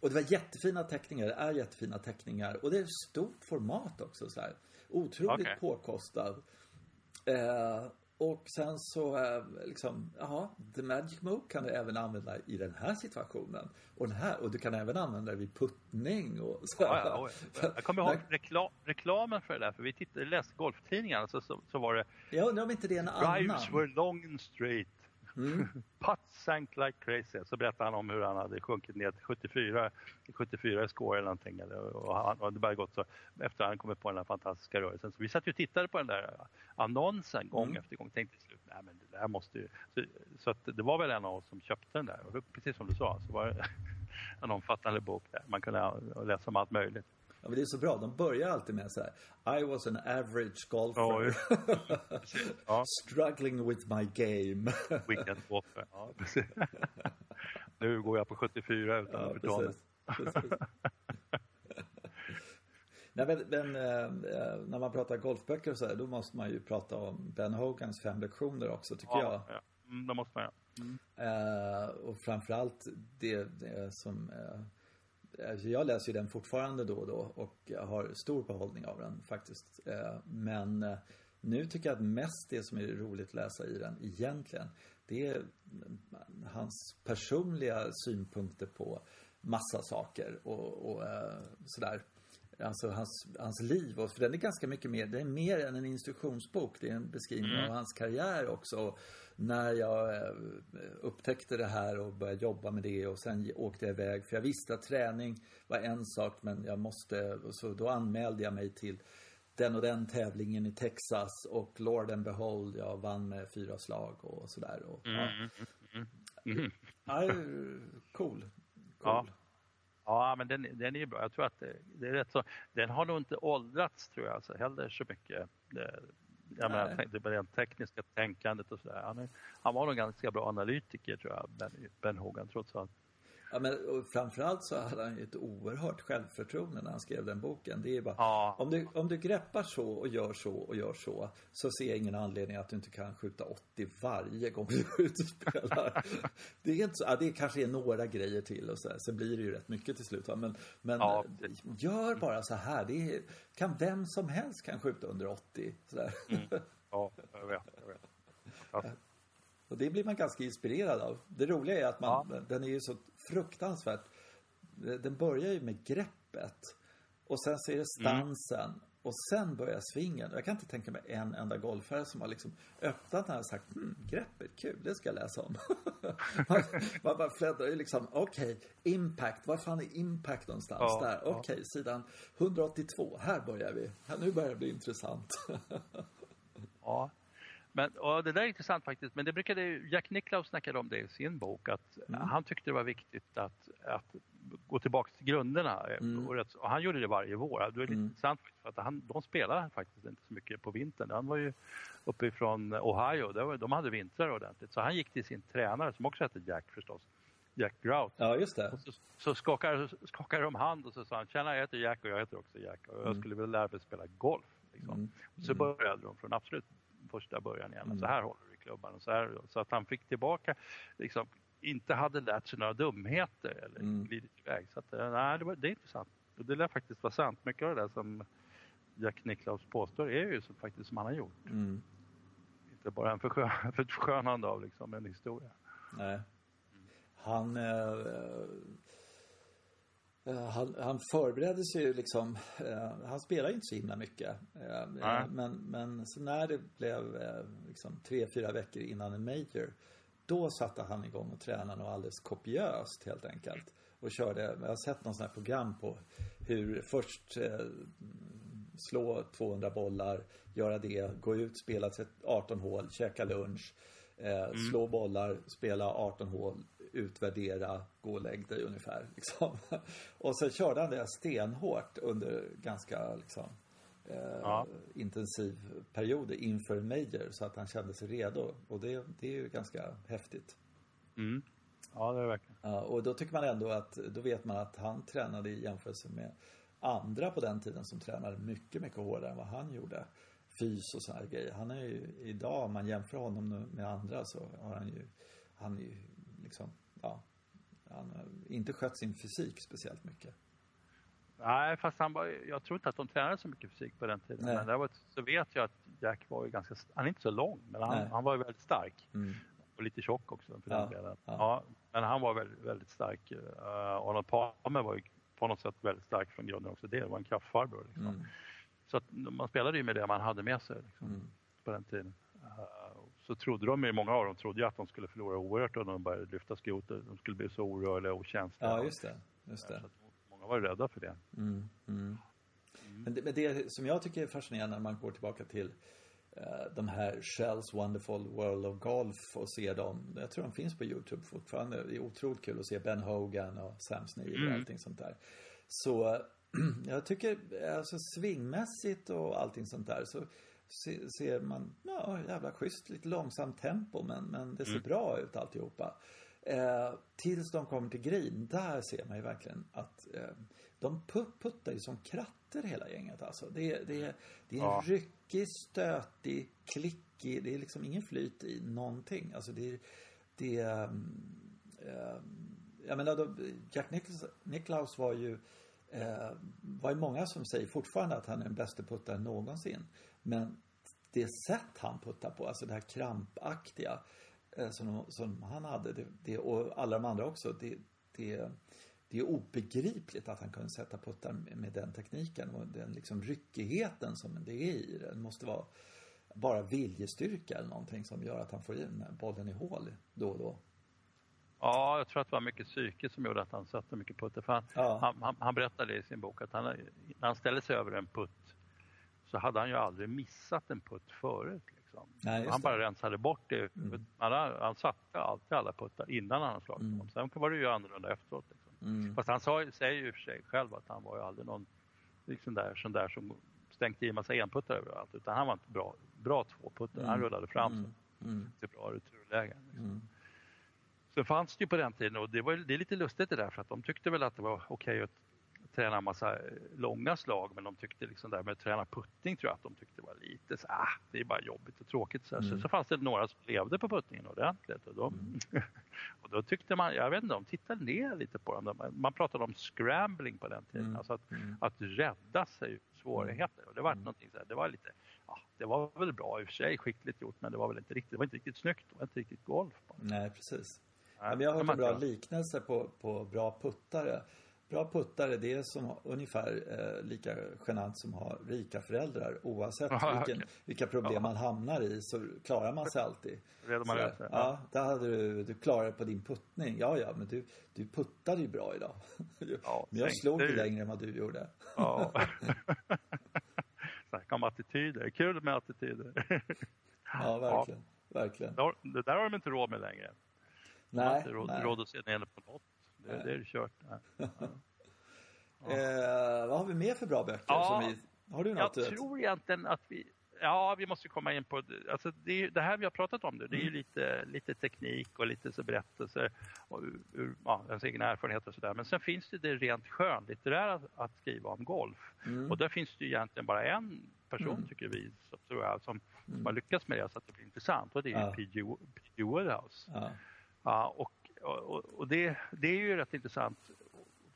Speaker 1: Och det var jättefina teckningar, det är jättefina teckningar. Och det är stort format också så här. Otroligt okay. påkostad. Eh, och sen så, eh, liksom, jaha, the magic move kan du även använda i den här situationen. Och den här, och du kan även använda det vid puttning och så.
Speaker 2: Ja, ja, ja. Jag kommer ihåg reklam, reklamen för det där, för vi tittade, läste golftidningarna så, så, så var det...
Speaker 1: Jag undrar om inte det är en
Speaker 2: annan. Drives were long and straight. Mm. Putts sank like crazy. Så berättade han om hur han hade sjunkit ner till 74, 74 i score eller någonting. Och, han, och det bara gått så efter att han kommit på den här fantastiska rörelsen. Så vi satt ju och tittade på den där annonsen gång mm. efter gång. Tänkte till slut, nej men det där måste ju... Så, så att det var väl en av oss som köpte den där. Och precis som du sa så var det en omfattande bok där. Man kunde läsa om allt möjligt.
Speaker 1: Ja, men det är så bra. De börjar alltid med så här. I was an average golfer. Ja, Struggling with my game.
Speaker 2: Weekend golfer. Ja, nu går jag på 74 utan ja, precis. precis.
Speaker 1: Nej, men, men äh, när man pratar golfböcker och så här, då måste man ju prata om Ben Hogans fem lektioner också, tycker ja, jag.
Speaker 2: Ja, mm, det måste man göra.
Speaker 1: Mm. Äh, och framförallt det, det som äh, Alltså jag läser ju den fortfarande då och då och har stor behållning av den faktiskt. Eh, men eh, nu tycker jag att mest det som är roligt att läsa i den egentligen, det är mm, hans personliga synpunkter på massa saker och, och eh, sådär. Alltså hans, hans liv. Och, för den är ganska mycket mer, det är mer än en instruktionsbok. Det är en beskrivning mm. av hans karriär också när jag eh, upptäckte det här och började jobba med det och sen åkte jag iväg. För jag visste att träning var en sak men jag måste, så då anmälde jag mig till den och den tävlingen i Texas och Lord and Behold, jag vann med fyra slag och sådär. Och, mm, ja. Mm, mm, mm. ja, cool. cool.
Speaker 2: Ja. Ja, men den, den är ju bra. Jag tror att det, det, är rätt så. Den har nog inte åldrats tror jag alltså, heller så mycket. Det, jag menar, det rent tekniska tänkandet och sådär. Han, han var nog ganska bra analytiker tror jag, Ben, ben Hogan trots allt.
Speaker 1: Ja, men framförallt så hade han ju ett oerhört självförtroende när han skrev den boken. Det är bara, ja. om, du, om du greppar så och gör så och gör så, så ser jag ingen anledning att du inte kan skjuta 80 varje gång du är ute och spelar. det är inte så, ja, det kanske är några grejer till och så här, så blir det ju rätt mycket till slut. Men, men ja. gör bara så här, det är, kan vem som helst kan skjuta under 80. Så mm.
Speaker 2: Ja, jag vet. Jag vet. Ja.
Speaker 1: Och det blir man ganska inspirerad av. Det roliga är att man, den är ju så fruktansvärt. Den börjar ju med greppet. Och sen så är det stansen. Mm. Och sen börjar svingen. Jag kan inte tänka mig en enda golfare som har liksom öppnat den här och sagt hmm, greppet, kul, det ska jag läsa om. man, man bara fläddrar ju liksom, okej, okay, impact, var fan är impact någonstans? Ja, där, okej, okay, ja. sidan 182, här börjar vi. nu börjar det bli intressant.
Speaker 2: ja, men, och det där är intressant faktiskt, men det brukade Jack Nicklaus snackade om det i sin bok att mm. han tyckte det var viktigt att, att gå tillbaka till grunderna. Mm. Och, och, han gjorde det varje vår. Det är lite mm. intressant för att han, de spelade faktiskt inte så mycket på vintern. Han var ju uppifrån Ohio, var, de hade vintrar ordentligt. Så han gick till sin tränare som också hette Jack förstås. Jack Grout.
Speaker 1: Ja, just det.
Speaker 2: Och så, så skakade, skakade de hand och så sa han, tjena jag heter Jack och jag heter också Jack och jag mm. skulle vilja lära mig spela golf. Liksom. Mm. Så började de från absolut första början igen. Mm. Så här håller du i klubban. Och så, här, så att han fick tillbaka, liksom, inte hade lärt sig några dumheter eller mm. glidit iväg. Så att, eh, nej, det, var, det är intressant. Och det lär faktiskt vara sant. Mycket av det där som Jack Nicklaus påstår är ju så, faktiskt som han har gjort. Mm. Inte bara en förskön, för förskönande av liksom, en historia.
Speaker 1: Nej. Han... Eh, han, han förberedde sig ju liksom, eh, han spelade inte så himla mycket. Eh, men, men så när det blev eh, liksom tre, fyra veckor innan en major, då satte han igång och tränade och alldeles kopiöst helt enkelt. Och körde, jag har sett någon sån här program på hur först eh, slå 200 bollar, göra det, gå ut, spela 18 hål, käka lunch, eh, mm. slå bollar, spela 18 hål, utvärdera, gå och lägg dig ungefär. Liksom. Och sen körde han det stenhårt under ganska liksom, eh, ja. intensiv period inför Major så att han kände sig redo. Och det, det är ju ganska häftigt.
Speaker 2: Mm. Ja, det är verkligen.
Speaker 1: Ja, och då tycker man ändå att, då vet man att han tränade i jämförelse med andra på den tiden som tränade mycket, mycket hårdare än vad han gjorde. Fys och sådana grejer. Han är ju idag, om man jämför honom med andra så har han ju, han är ju liksom, ja, han har inte skött sin fysik speciellt mycket.
Speaker 2: Nej, fast han var, jag tror inte att de tränade så mycket fysik på den tiden. Nej. Men däremot så vet jag att Jack var ju ganska, han är inte så lång, men han, han var ju väldigt stark. Mm. Och lite tjock också för den delen. Ja. ja. men han var väldigt, väldigt stark. Uh, Arnold Palmer var ju på något sätt väldigt stark från grunden också. Det var en kraftfarbror. Liksom. Mm. Så att man spelade ju med det man hade med sig liksom, mm. på den tiden. Så trodde de, många av dem trodde att de skulle förlora oerhört om de började lyfta skrotet. De skulle bli så orörliga och okänsliga.
Speaker 1: Ja, just det. Just det. Så
Speaker 2: många var rädda för det.
Speaker 1: Mm. mm. Men, det, men det som jag tycker är fascinerande när man går tillbaka till uh, de här Shells Wonderful World of Golf och se dem. Jag tror de finns på Youtube fortfarande. Det är otroligt kul att se Ben Hogan och Sam Snead mm. och allting sånt där. Så jag tycker, alltså svingmässigt och allting sånt där så ser man, ja jävla schysst, lite långsamt tempo men, men det ser mm. bra ut alltihopa. Eh, tills de kommer till green, där ser man ju verkligen att eh, de puttar ju som kratter hela gänget alltså. Det, det, det är en ja. ryckig, stötig, klickig, det är liksom ingen flyt i någonting. Alltså det, det äh, jag menar, då, Jack Nicklaus var ju eh, var ju många som säger fortfarande att han är den bästa puttaren någonsin. Men det sätt han puttar på, alltså det här krampaktiga eh, som, som han hade det, det, och alla de andra också. Det, det, det är obegripligt att han kunde sätta puttar med, den tekniken och den liksom ryckigheten som det är i det. Måste vara bara viljestyrka eller någonting som gör att han får in bollen i hål då och då.
Speaker 2: Ja, jag tror att det var mycket psyke som gjorde att han satte mycket putter. För han, ja. han, han, han, berättade i sin bok att han, när han ställde sig över en putt så hade han ju aldrig missat en putt förut. Liksom. Nej, han bara rensade bort det. Mm. Han, han satte alltid alla puttar innan han slagit mm. dem. Sen var det ju annorlunda efteråt. Liksom. Mm. Fast han sa, säger ju för sig själv att han var ju aldrig någon liksom där, sån där som stängt i en massa enputtar överallt. Utan han var inte bra, bra tvåputtare. Han mm. rullade fram mm. sig mm. till bra returlägen. Liksom. Mm. Sen fanns det ju på den tiden och det, var, det är lite lustigt det där för att de tyckte väl att det var okej att träna massa eh, långa slag men de tyckte liksom där med att träna puttning tror jag att de tyckte var lite så ah, det är bara jobbigt och tråkigt. Så, mm. så, så fanns det några som levde på puttningen ordentligt och, de, mm. och då tyckte man, jag vet inte, de tittade ner lite på dem. Man pratade om scrambling på den tiden, mm. alltså att, mm. att rädda sig svårigheter och det var mm. så här, det var lite, ja, det var väl bra i och för sig, skickligt gjort men det var väl inte riktigt, det var inte riktigt snyggt, det var inte riktigt golf. Bara.
Speaker 1: Nej, precis. Ja, vi har hört en bra liknelse på, på bra puttare. Bra puttare, det är som ungefär eh, lika genant som att ha rika föräldrar. Oavsett Aha, vilken, okay. vilka problem ja. man hamnar i så klarar man sig alltid.
Speaker 2: Redan man
Speaker 1: ja. ja, där hade du, du klarat dig på din puttning. Ja, ja, men du, du puttade ju bra idag. Ja, men jag slog ju längre än vad du gjorde. Ja.
Speaker 2: Snacka om attityder. Kul med attityder.
Speaker 1: ja, verkligen. Ja. verkligen.
Speaker 2: Det där har de inte råd med längre.
Speaker 1: Nej, har inte
Speaker 2: råd,
Speaker 1: nej.
Speaker 2: råd att se ner på något. Det, det är kört. Ja.
Speaker 1: Eh, vad har vi mer för bra böcker? Ja, vi, har du något?
Speaker 2: Jag tror egentligen att vi Ja, vi måste komma in på alltså det, det här vi har pratat om nu. Det är ju mm. lite, lite teknik och lite så berättelser och ur ja, ens egna erfarenheter och sådär. Men sen finns det det rent skönlitterära att skriva om golf. Mm. Och där finns det ju egentligen bara en person, mm. tycker vi, som, tror jag, som, mm. som har lyckats med det så att det blir intressant. Och det är ja. P.G. Woodhouse. Ja. ja. och och, och det, det, är ju rätt intressant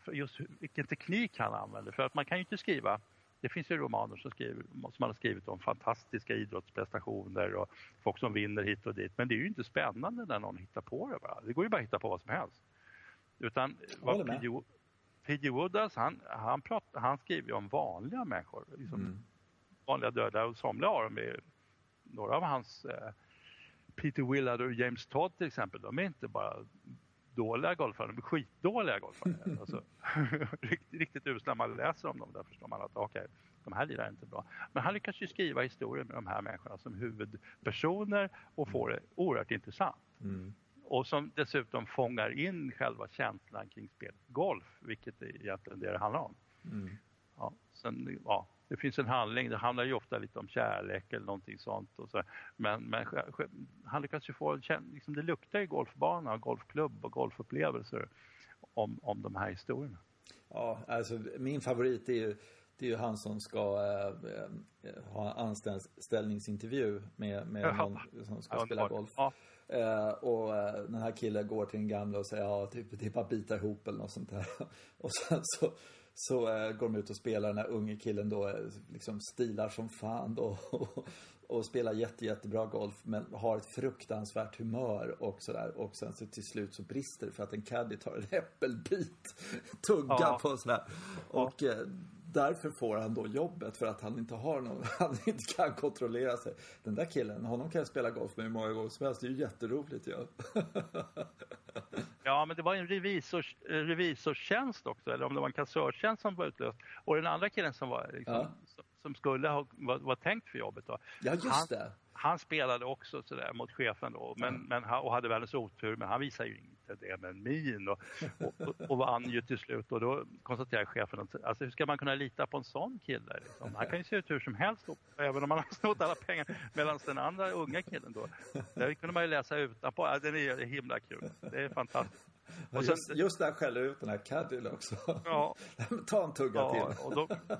Speaker 2: för just vilken teknik han använder. För att man kan ju inte skriva det finns ju romaner som, skriver, som har skrivit om fantastiska idrottsprestationer och folk som vinner hit och dit. Men det är ju inte spännande när någon hittar på det bara. Det går ju bara att hitta på vad som helst. Utan vad P.G. Woodhouse, han, han, han skriver om vanliga människor. Liksom mm. Vanliga döda och somliga av dem är några av hans eh, Peter Willard och James Todd till exempel, de är inte bara dåliga golfare, de är skitdåliga golfare. alltså, riktigt, riktigt usla. Man läser om dem, där förstår man att okej, okay, de här lirar inte bra. Men han lyckas ju skriva historier med de här människorna som huvudpersoner och får det oerhört intressant. Mm. Och som dessutom fångar in själva känslan kring spelet golf, vilket är egentligen det det handlar om. Mm. Ja, sen, ja, det finns en handling, det handlar ju ofta lite om kärlek eller någonting sånt. Och så. Men, men han lyckas ju få, liksom det luktar ju golfbana, golfklubb och golfupplevelser om, om de här historierna.
Speaker 1: Ja, alltså min favorit är ju, det är ju han som ska äh, ha anställningsintervju med, med någon som ska ja, spela golf. Ja. Uh, och uh, den här killen går till den gamla och säger ja, typ, det är bara bita ihop eller något sånt där. och sen så, så uh, går de ut och spelar den här unge killen då, liksom stilar som fan då. Och, och spelar jätte, jättebra golf men har ett fruktansvärt humör och sådär. Och sen så till slut så brister det för att en caddy tar en äppelbit, tuggar ja. på sådär. Och eh, därför får han då jobbet för att han inte har någon, han inte kan kontrollera sig. Den där killen, honom kan jag spela golf med hur många gånger som helst. Det är ju jätteroligt ju. Ja.
Speaker 2: ja, men det var en revisors, revisorstjänst också, eller om det var en kassörstjänst som var utlöst. Och den andra killen som var liksom, ja som skulle ha var, var tänkt för jobbet. Då.
Speaker 1: Ja, just
Speaker 2: han,
Speaker 1: det.
Speaker 2: Han spelade också sådär mot chefen då, men, mm. men, och hade världens otur, men han visade ju inte det med en min och, och, och, och vann ju till slut. Och då konstaterade chefen att alltså, hur ska man kunna lita på en sån kille? Liksom? Han kan ju se ut hur som helst, även om han har snott alla pengar. Medan den andra unga killen då, där kunde man ju läsa utanpå. Ja, den är himla kul. Det är fantastiskt.
Speaker 1: Och sen, just, just där skäller ut den här Caddy också. Ja. Ta en tugga ja, till. Och då,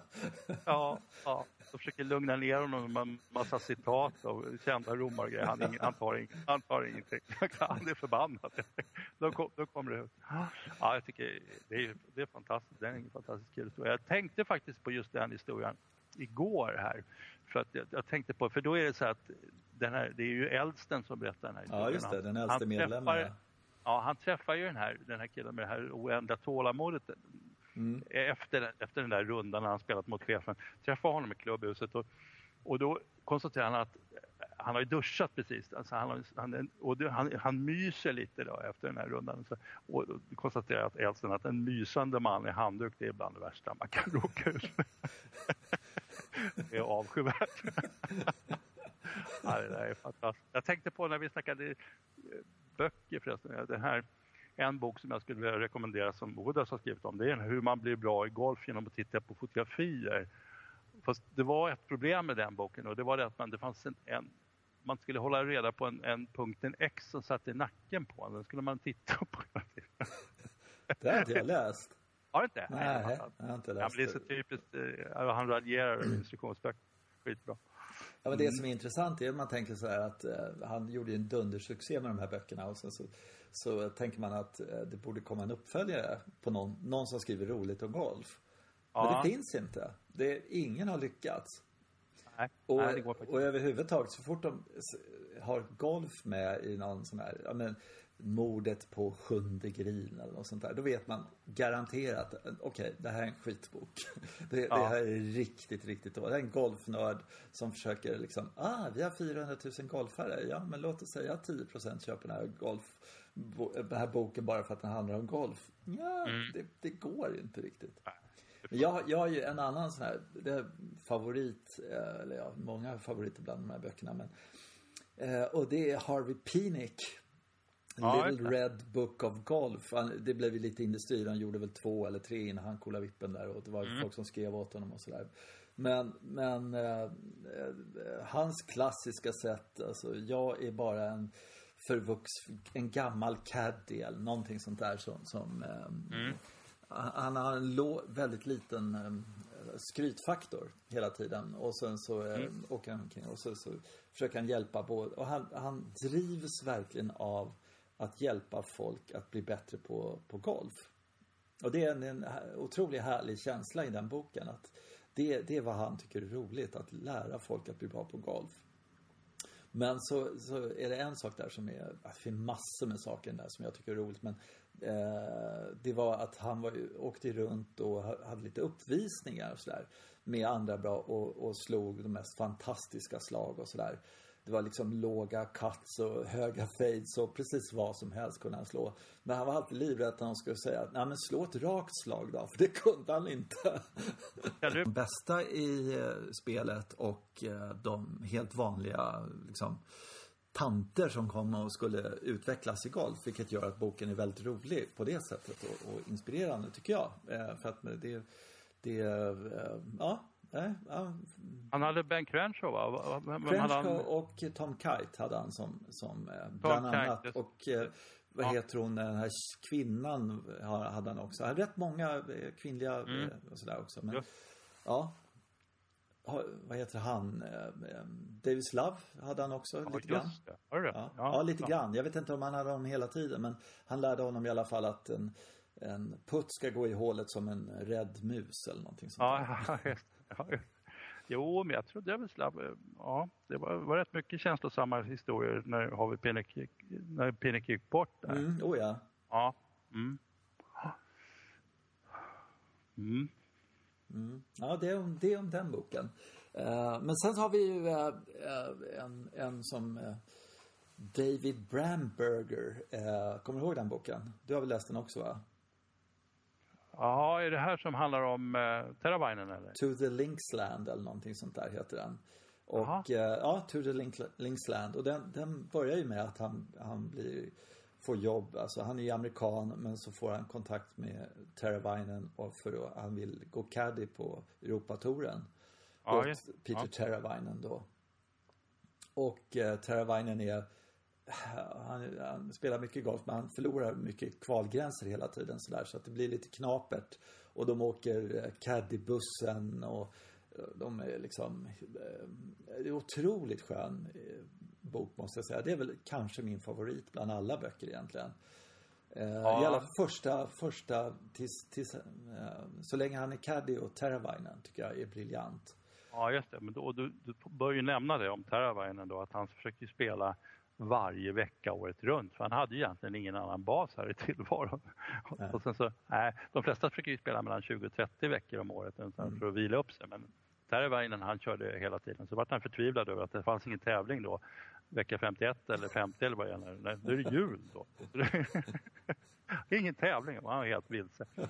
Speaker 2: ja, ja. De försöker lugna ner honom med en massa citat och kända romargrejer. Han, han, tar, han tar ingenting. Han är förbannad. Då, kom, då kommer det ut. Ja, jag tycker det är, det är fantastiskt. Det är en fantastisk kul historia. Jag tänkte faktiskt på just den historien igår här. För att jag, jag, tänkte på, för då är det så att den här, det är ju äldsten som berättar den här
Speaker 1: historien. Ja, just det. Den äldste medlemmen.
Speaker 2: Ja, han träffar ju den här, den här killen med det här oändliga tålamodet mm. efter, efter den där rundan när han spelat mot chefen. Träffar honom i klubbhuset och, och då konstaterar han att han har ju duschat precis. Alltså han, han, och han, han myser lite då efter den här rundan. Så, och konstaterar att äldsten att en mysande man i handduk det är bland det värsta man kan råka ut med. det är avskyvärt. ja, det där är fantastiskt. Jag tänkte på när vi snackade böcker förresten. Det här, en bok som jag skulle vilja rekommendera som Bodas har skrivit om det är hur man blir bra i golf genom att titta på fotografier. Fast det var ett problem med den boken och det var det att man, det fanns en, en man skulle hålla reda på en, en punkten X som satt i nacken på den. skulle man titta på
Speaker 1: Det har inte jag läst.
Speaker 2: Har du inte?
Speaker 1: Nej, jag har inte läst.
Speaker 2: Ja, det är så typiskt. Eh, han raljerar över instruktionsböcker. Skitbra.
Speaker 1: Ja, men det som är intressant är att man tänker så här att eh, han gjorde en dundersuccé med de här böckerna och sen så, så tänker man att eh, det borde komma en uppföljare på någon, någon som skriver roligt om golf. Ja. Men det finns inte. Det, ingen har lyckats.
Speaker 2: Nej,
Speaker 1: och, nej, och överhuvudtaget så fort de har golf med i någon sån här, ja men mordet på sjunde green eller något sånt där. Då vet man garanterat, okej, okay, det här är en skitbok. Det, ja. det här är riktigt, riktigt dåligt. Det är en golfnörd som försöker liksom, ah, vi har 400 000 golfare. Ja, men låt oss säga att 10% köper den här golf, den här boken bara för att den handlar om golf. Ja, mm. det, det, går inte riktigt. Men jag, jag har ju en annan sån här, det är favorit, eh, eller ja, många favoriter bland de här böckerna. Men, eh, och det är Harvey Penick Ja, Little Red Book of Golf. det blev ju lite industri. Han gjorde väl två eller tre innan han kollade vippen där. Och det var mm. folk som skrev åt honom och sådär. Men, men eh, eh, hans klassiska sätt, alltså jag är bara en förvux, en gammal caddy eller någonting sånt där som, som eh, mm. Han har en lo, väldigt liten eh, skrytfaktor hela tiden. Och sen så eh, mm. åker han omkring och så, så försöker han hjälpa både. Och han, han drivs verkligen av att hjälpa folk att bli bättre på, på golf. Och det är en, en otroligt härlig känsla i den boken. att det, det är vad han tycker är roligt, att lära folk att bli bra på golf. Men så, så är det en sak där som är, det finns massor med saker där som jag tycker är roligt. Men eh, det var att han var, åkte runt och hade lite uppvisningar och sådär. Med andra bra och, och slog de mest fantastiska slag och sådär det var liksom låga cuts och höga fades och precis vad som helst kunde han slå. Men han var alltid livrädd att han skulle säga, nej men slå ett rakt slag då, för det kunde han inte.
Speaker 2: Ja, du-
Speaker 1: De bästa i eh, spelet och eh, de helt vanliga liksom, tanter som kom och skulle utvecklas i golf. Vilket gör att boken är väldigt rolig på det sättet och, och inspirerande tycker jag. Eh, för att det, det eh, ja, nej, ja,
Speaker 2: Han hade Ben Crenshaw va?
Speaker 1: Crenshaw
Speaker 2: han?
Speaker 1: och Tom Kite hade han som, som eh, bland
Speaker 2: Kite,
Speaker 1: annat.
Speaker 2: just-
Speaker 1: Och eh, vad
Speaker 2: Ja.
Speaker 1: heter hon, den här kvinnan hade han också. Han hade rätt många eh, kvinnliga eh, och sådär också. Men,
Speaker 2: Mm. Just.
Speaker 1: ja. Vad heter han? Davis Love hade han också
Speaker 2: Ja,
Speaker 1: lite grann.
Speaker 2: det. Det?
Speaker 1: Ja, ja, lite grann. Jag vet inte om han hade honom hela tiden, men han lärde honom i alla fall att en, en putt ska gå i hålet som en rädd mus eller någonting sånt.
Speaker 2: Ja, just. Ja. Jo, men jag trodde jag väl slapp. Ja, det var, var rätt mycket känslosamma historier när Harvey Pinnock gick, när Pinnock gick bort där.
Speaker 1: Mm, oh ja.
Speaker 2: Ja. Mm. Mm.
Speaker 1: Mm. Ja, det är, om, det är om den boken. Eh, men sen har vi ju eh, eh, en, en som eh, David Bramberger. Uh, kommer du ihåg den boken? Du har väl läst den också va?
Speaker 2: Jaha, är det här som handlar om eh, Teravainen eller?
Speaker 1: To the Linksland eller någonting sånt där heter den. Och eh, ja, To the Link, Linksland. Och den, den börjar ju med att han, han blir, får jobb. Alltså han är ju amerikan men så får han kontakt med Teravainen och för att han vill gå caddy på Europatouren.
Speaker 2: Ja,
Speaker 1: åt Peter
Speaker 2: ja.
Speaker 1: Teravainen då. Och eh, Teravainen är han, han spelar mycket golf men han förlorar mycket kvalgränser hela tiden sådär så att det blir lite knapert. Och de åker eh, caddybussen och eh, de är liksom eh, Det är otroligt skön bok måste jag säga. Det är väl kanske min favorit bland alla böcker egentligen.
Speaker 2: Ja.
Speaker 1: I alla första, första tills, tills, så länge han är caddy och Teravainen tycker jag är briljant.
Speaker 2: Ja, just det. Men då, du, du bör ju nämna det om Teravainen då, att han försökte ju spela varje vecka året runt. För han hade ju egentligen ingen annan bas här i tillvaron.
Speaker 1: Nej.
Speaker 2: Och sen så, nej, de flesta försöker ju spela mellan 20 och 30 veckor om året
Speaker 1: Mm.
Speaker 2: för att vila upp sig. Men Teravainen han körde hela tiden. Så vart han förtvivlad över att det fanns ingen tävling då. Vecka 51 eller 50 eller vad det. Nej, Då är det jul då. Ingen tävling, han var helt vilse.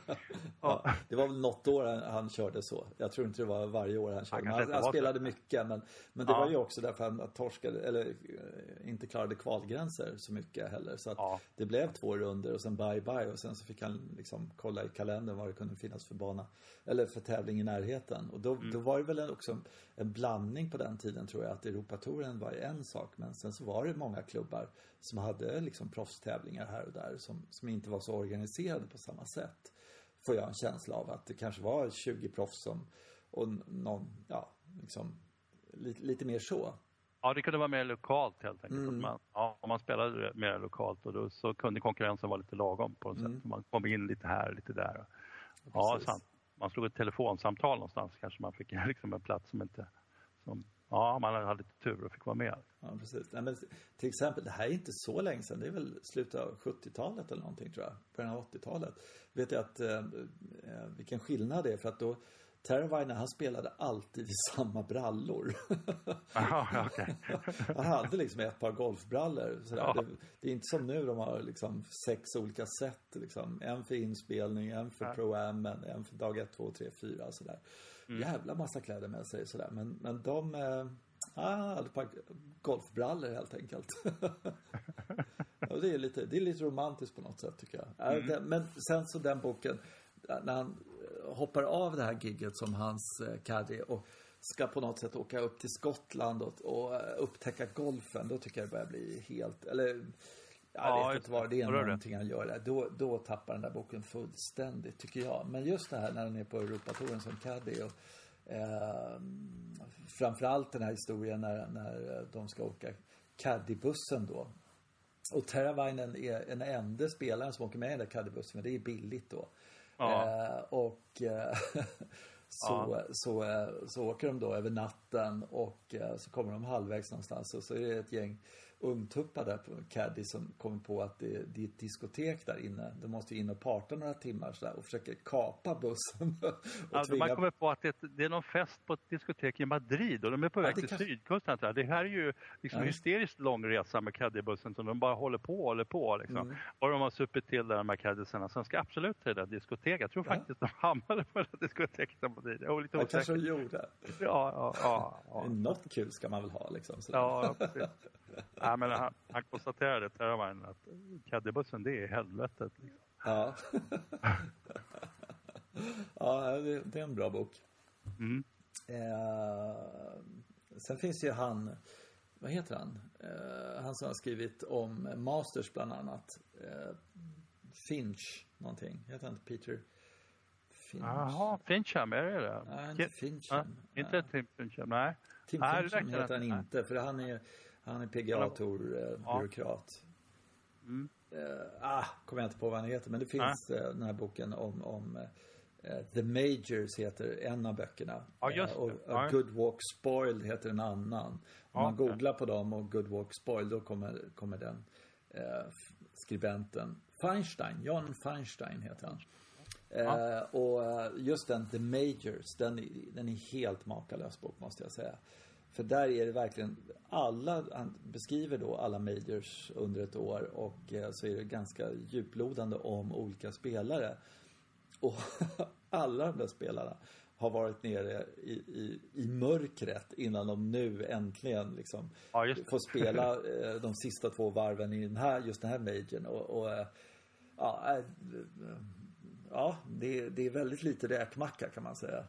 Speaker 1: Ja, det var väl något år han, han körde så. Jag tror inte det var varje år han körde. Han, han,
Speaker 2: så.
Speaker 1: spelade mycket men, men det
Speaker 2: Ja.
Speaker 1: var ju också därför han torskade, eller eh, inte klarade kvalgränser så mycket heller. Så
Speaker 2: Ja.
Speaker 1: det blev två runder och sen bye bye och sen så fick han liksom kolla i kalendern vad det kunde finnas för bana. Eller för tävling i närheten. Och då,
Speaker 2: Mm.
Speaker 1: då var det väl också en, en blandning på den tiden tror jag. Att Europatouren var en sak men sen så var det många klubbar som hade liksom proffstävlingar här och där som, som inte var så organiserade på samma sätt får jag en känsla av att det kanske var 20 proffs som, och någon, ja, liksom lite, lite mer så.
Speaker 2: Ja, det kunde vara mer lokalt helt enkelt.
Speaker 1: Mm.
Speaker 2: Man, ja, om man spelade mer lokalt och då så kunde konkurrensen vara lite lagom på något
Speaker 1: Mm.
Speaker 2: sätt. Man kom in lite här, lite där. Ja,
Speaker 1: Precis.
Speaker 2: sant. Man slog ett telefonsamtal någonstans kanske man fick liksom en plats som inte... Som, ja, man hade lite tur och fick vara med.
Speaker 1: Ja, precis. Nej, men till exempel, det här är inte så länge sedan. Det är väl slutet av 70-talet eller någonting tror jag. Början av 80-talet. Vet jag att, eh, eh, vilken skillnad det är för att då Teravainen, han spelade alltid i samma brallor.
Speaker 2: Ja, okej.
Speaker 1: Han hade liksom ett par golfbrallor.
Speaker 2: Ja.
Speaker 1: Det, det är inte som nu, de har liksom sex olika set. Liksom. En för inspelning, en för
Speaker 2: Ja.
Speaker 1: pro-am, en, för dag ett, två, tre, fyra. Sådär.
Speaker 2: Mm.
Speaker 1: Jävla massa kläder med sig. Sådär. Men, men de, eh, hade ett par golfbrallor helt enkelt. Och det, är lite, det är lite romantiskt på något sätt tycker jag.
Speaker 2: Mm.
Speaker 1: Det- Men sen så den boken, när han eh, hoppar av det här gigget som hans eh, caddy och ska på något sätt åka upp till Skottland och, och eh, upptäcka golfen, då tycker jag det börjar bli helt, eller jag
Speaker 2: Ja,
Speaker 1: vet inte vad det är någonting han gör där. Då, då tappar den där boken fullständigt tycker jag. Men just det här när han är på Europatouren som caddy och eh, framförallt den här historien när, när de ska åka caddybussen då. Och Teravainen är den enda spelaren som åker med i den där caddybussen, men det är billigt då.
Speaker 2: Ja.
Speaker 1: Eh, och eh, så, så, eh, så åker de då över natten och eh, så kommer de halvvägs någonstans och så är det ett gäng ungtuppa där på Caddy som kommer på att det, det är ett diskotek där inne. De måste ju in och parta några timmar så där, och försöker kapa bussen. och
Speaker 2: Alltså,
Speaker 1: tvinga...
Speaker 2: man kommer på att det, det är någon fest på ett diskotek i Madrid och de är på väg
Speaker 1: det
Speaker 2: till
Speaker 1: kanske-
Speaker 2: sydkusten. Det här är ju liksom
Speaker 1: Ja.
Speaker 2: hysteriskt lång resa med caddybussen som de bara håller på och håller på. Liksom.
Speaker 1: Mm.
Speaker 2: Och de har supit till där de här caddysarna. Sen ska absolut till det där diskoteket. Jag tror
Speaker 1: Ja.
Speaker 2: faktiskt de hamnade på det där diskoteket i Madrid. Jag var lite
Speaker 1: Ja, kanske
Speaker 2: osäker.
Speaker 1: de gjorde.
Speaker 2: Ja, ja, ja. ja.
Speaker 1: Något kul ska man väl ha liksom. sådär.
Speaker 2: Ja, ja, precis. Nej, men han, han konstaterade Öhman att caddybussen det är helvetet. Liksom.
Speaker 1: Ja. ja, det, det är en bra bok.
Speaker 2: Mm.
Speaker 1: Eh, sen finns ju han, vad heter han? Eh, han som har skrivit om Masters bland annat. Eh, Finch någonting. Heter han inte Peter Finch?
Speaker 2: Jaha, Fincham, är det det?
Speaker 1: Nej, inte
Speaker 2: Ja,
Speaker 1: Fincham.
Speaker 2: inte Tim Fincham, nej.
Speaker 1: Tim Fincham heter han
Speaker 2: inte,
Speaker 1: för han är, han är PGA-tour-byråkrat.
Speaker 2: Mm.
Speaker 1: Eh, ah, kommer jag inte på vad han heter, men det finns eh, den här boken om, om eh, The Majors heter en av böckerna.
Speaker 2: Ja, just
Speaker 1: Eh, och
Speaker 2: det.
Speaker 1: A
Speaker 2: Ja.
Speaker 1: Good Walk Spoiled heter en annan. Om
Speaker 2: Ja,
Speaker 1: man googlar på dem och Good Walk Spoiled, då kommer, kommer den eh, skribenten. Feinstein, Jan Feinstein heter han. Eh, och eh, just den, The Majors, den, den är helt makalös bok måste jag säga. För där är det verkligen alla, han beskriver då alla majors under ett år och eh, så är det ganska djuplodande om olika spelare. Och alla de där spelarna har varit nere i, i, i mörkret innan de nu äntligen liksom
Speaker 2: Ja,
Speaker 1: får spela eh, de sista två varven i den här, just den här majorn. Och, och eh, ja, ja det, det är väldigt lite räkmacka kan man säga.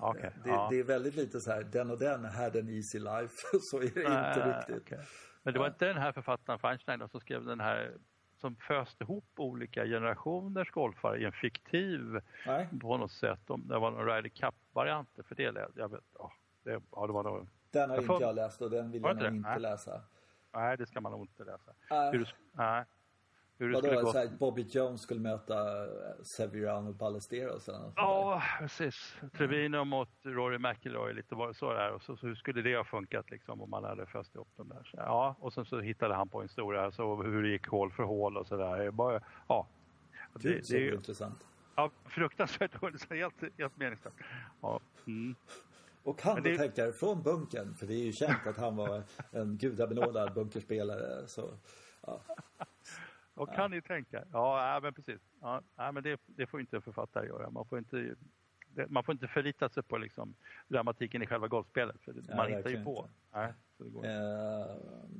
Speaker 2: Okej.
Speaker 1: Det,
Speaker 2: ja.
Speaker 1: det är väldigt lite så här, den och den had an easy life. så är det inte
Speaker 2: Eh,
Speaker 1: riktigt.
Speaker 2: okej. Men det var inte den här författaren Feinstein som skrev den här som föste ihop olika generationers golfare i en fiktiv
Speaker 1: Nej,
Speaker 2: på något sätt. Det var någon Ryder Cup-varianter för det jag vet, ja, det, ja, det var nog,
Speaker 1: den har
Speaker 2: Jag
Speaker 1: inte jag läst och den vill jag
Speaker 2: inte
Speaker 1: inte läsa.
Speaker 2: nej det ska man nog inte läsa.
Speaker 1: Nej.
Speaker 2: Hur, nej, hur det skulle
Speaker 1: Vadå,
Speaker 2: gå.
Speaker 1: så här, Bobby Jones skulle möta eh, Severiano Ballesteros eller något?
Speaker 2: Ja, precis. Trevino mot Rory McIlroy, lite var det så där. Och så, så hur skulle det ha funkat liksom om man hade föst ihop dem där? Så, ja, och sen så hittade han på en historia, så hur det gick hål för hål och sådär. Bara, ja. Det,
Speaker 1: Gud, så
Speaker 2: det är ju
Speaker 1: intressant.
Speaker 2: ja, fruktansvärt dåligt, helt, helt meningslöst. Ja, mm.
Speaker 1: Och han det...
Speaker 2: det-
Speaker 1: tänker från bunkern, för det är ju känt att han var en gudabenådad bunkerspelare. Så, ja.
Speaker 2: Och kan ni tänka? Ja, men precis. Ja, men det, det får inte en författare göra. Man får inte, man får inte förlita sig på liksom, dramatiken i själva golfspelet. För man hittar ju på.
Speaker 1: inte.
Speaker 2: Nej, så det går.
Speaker 1: Eh,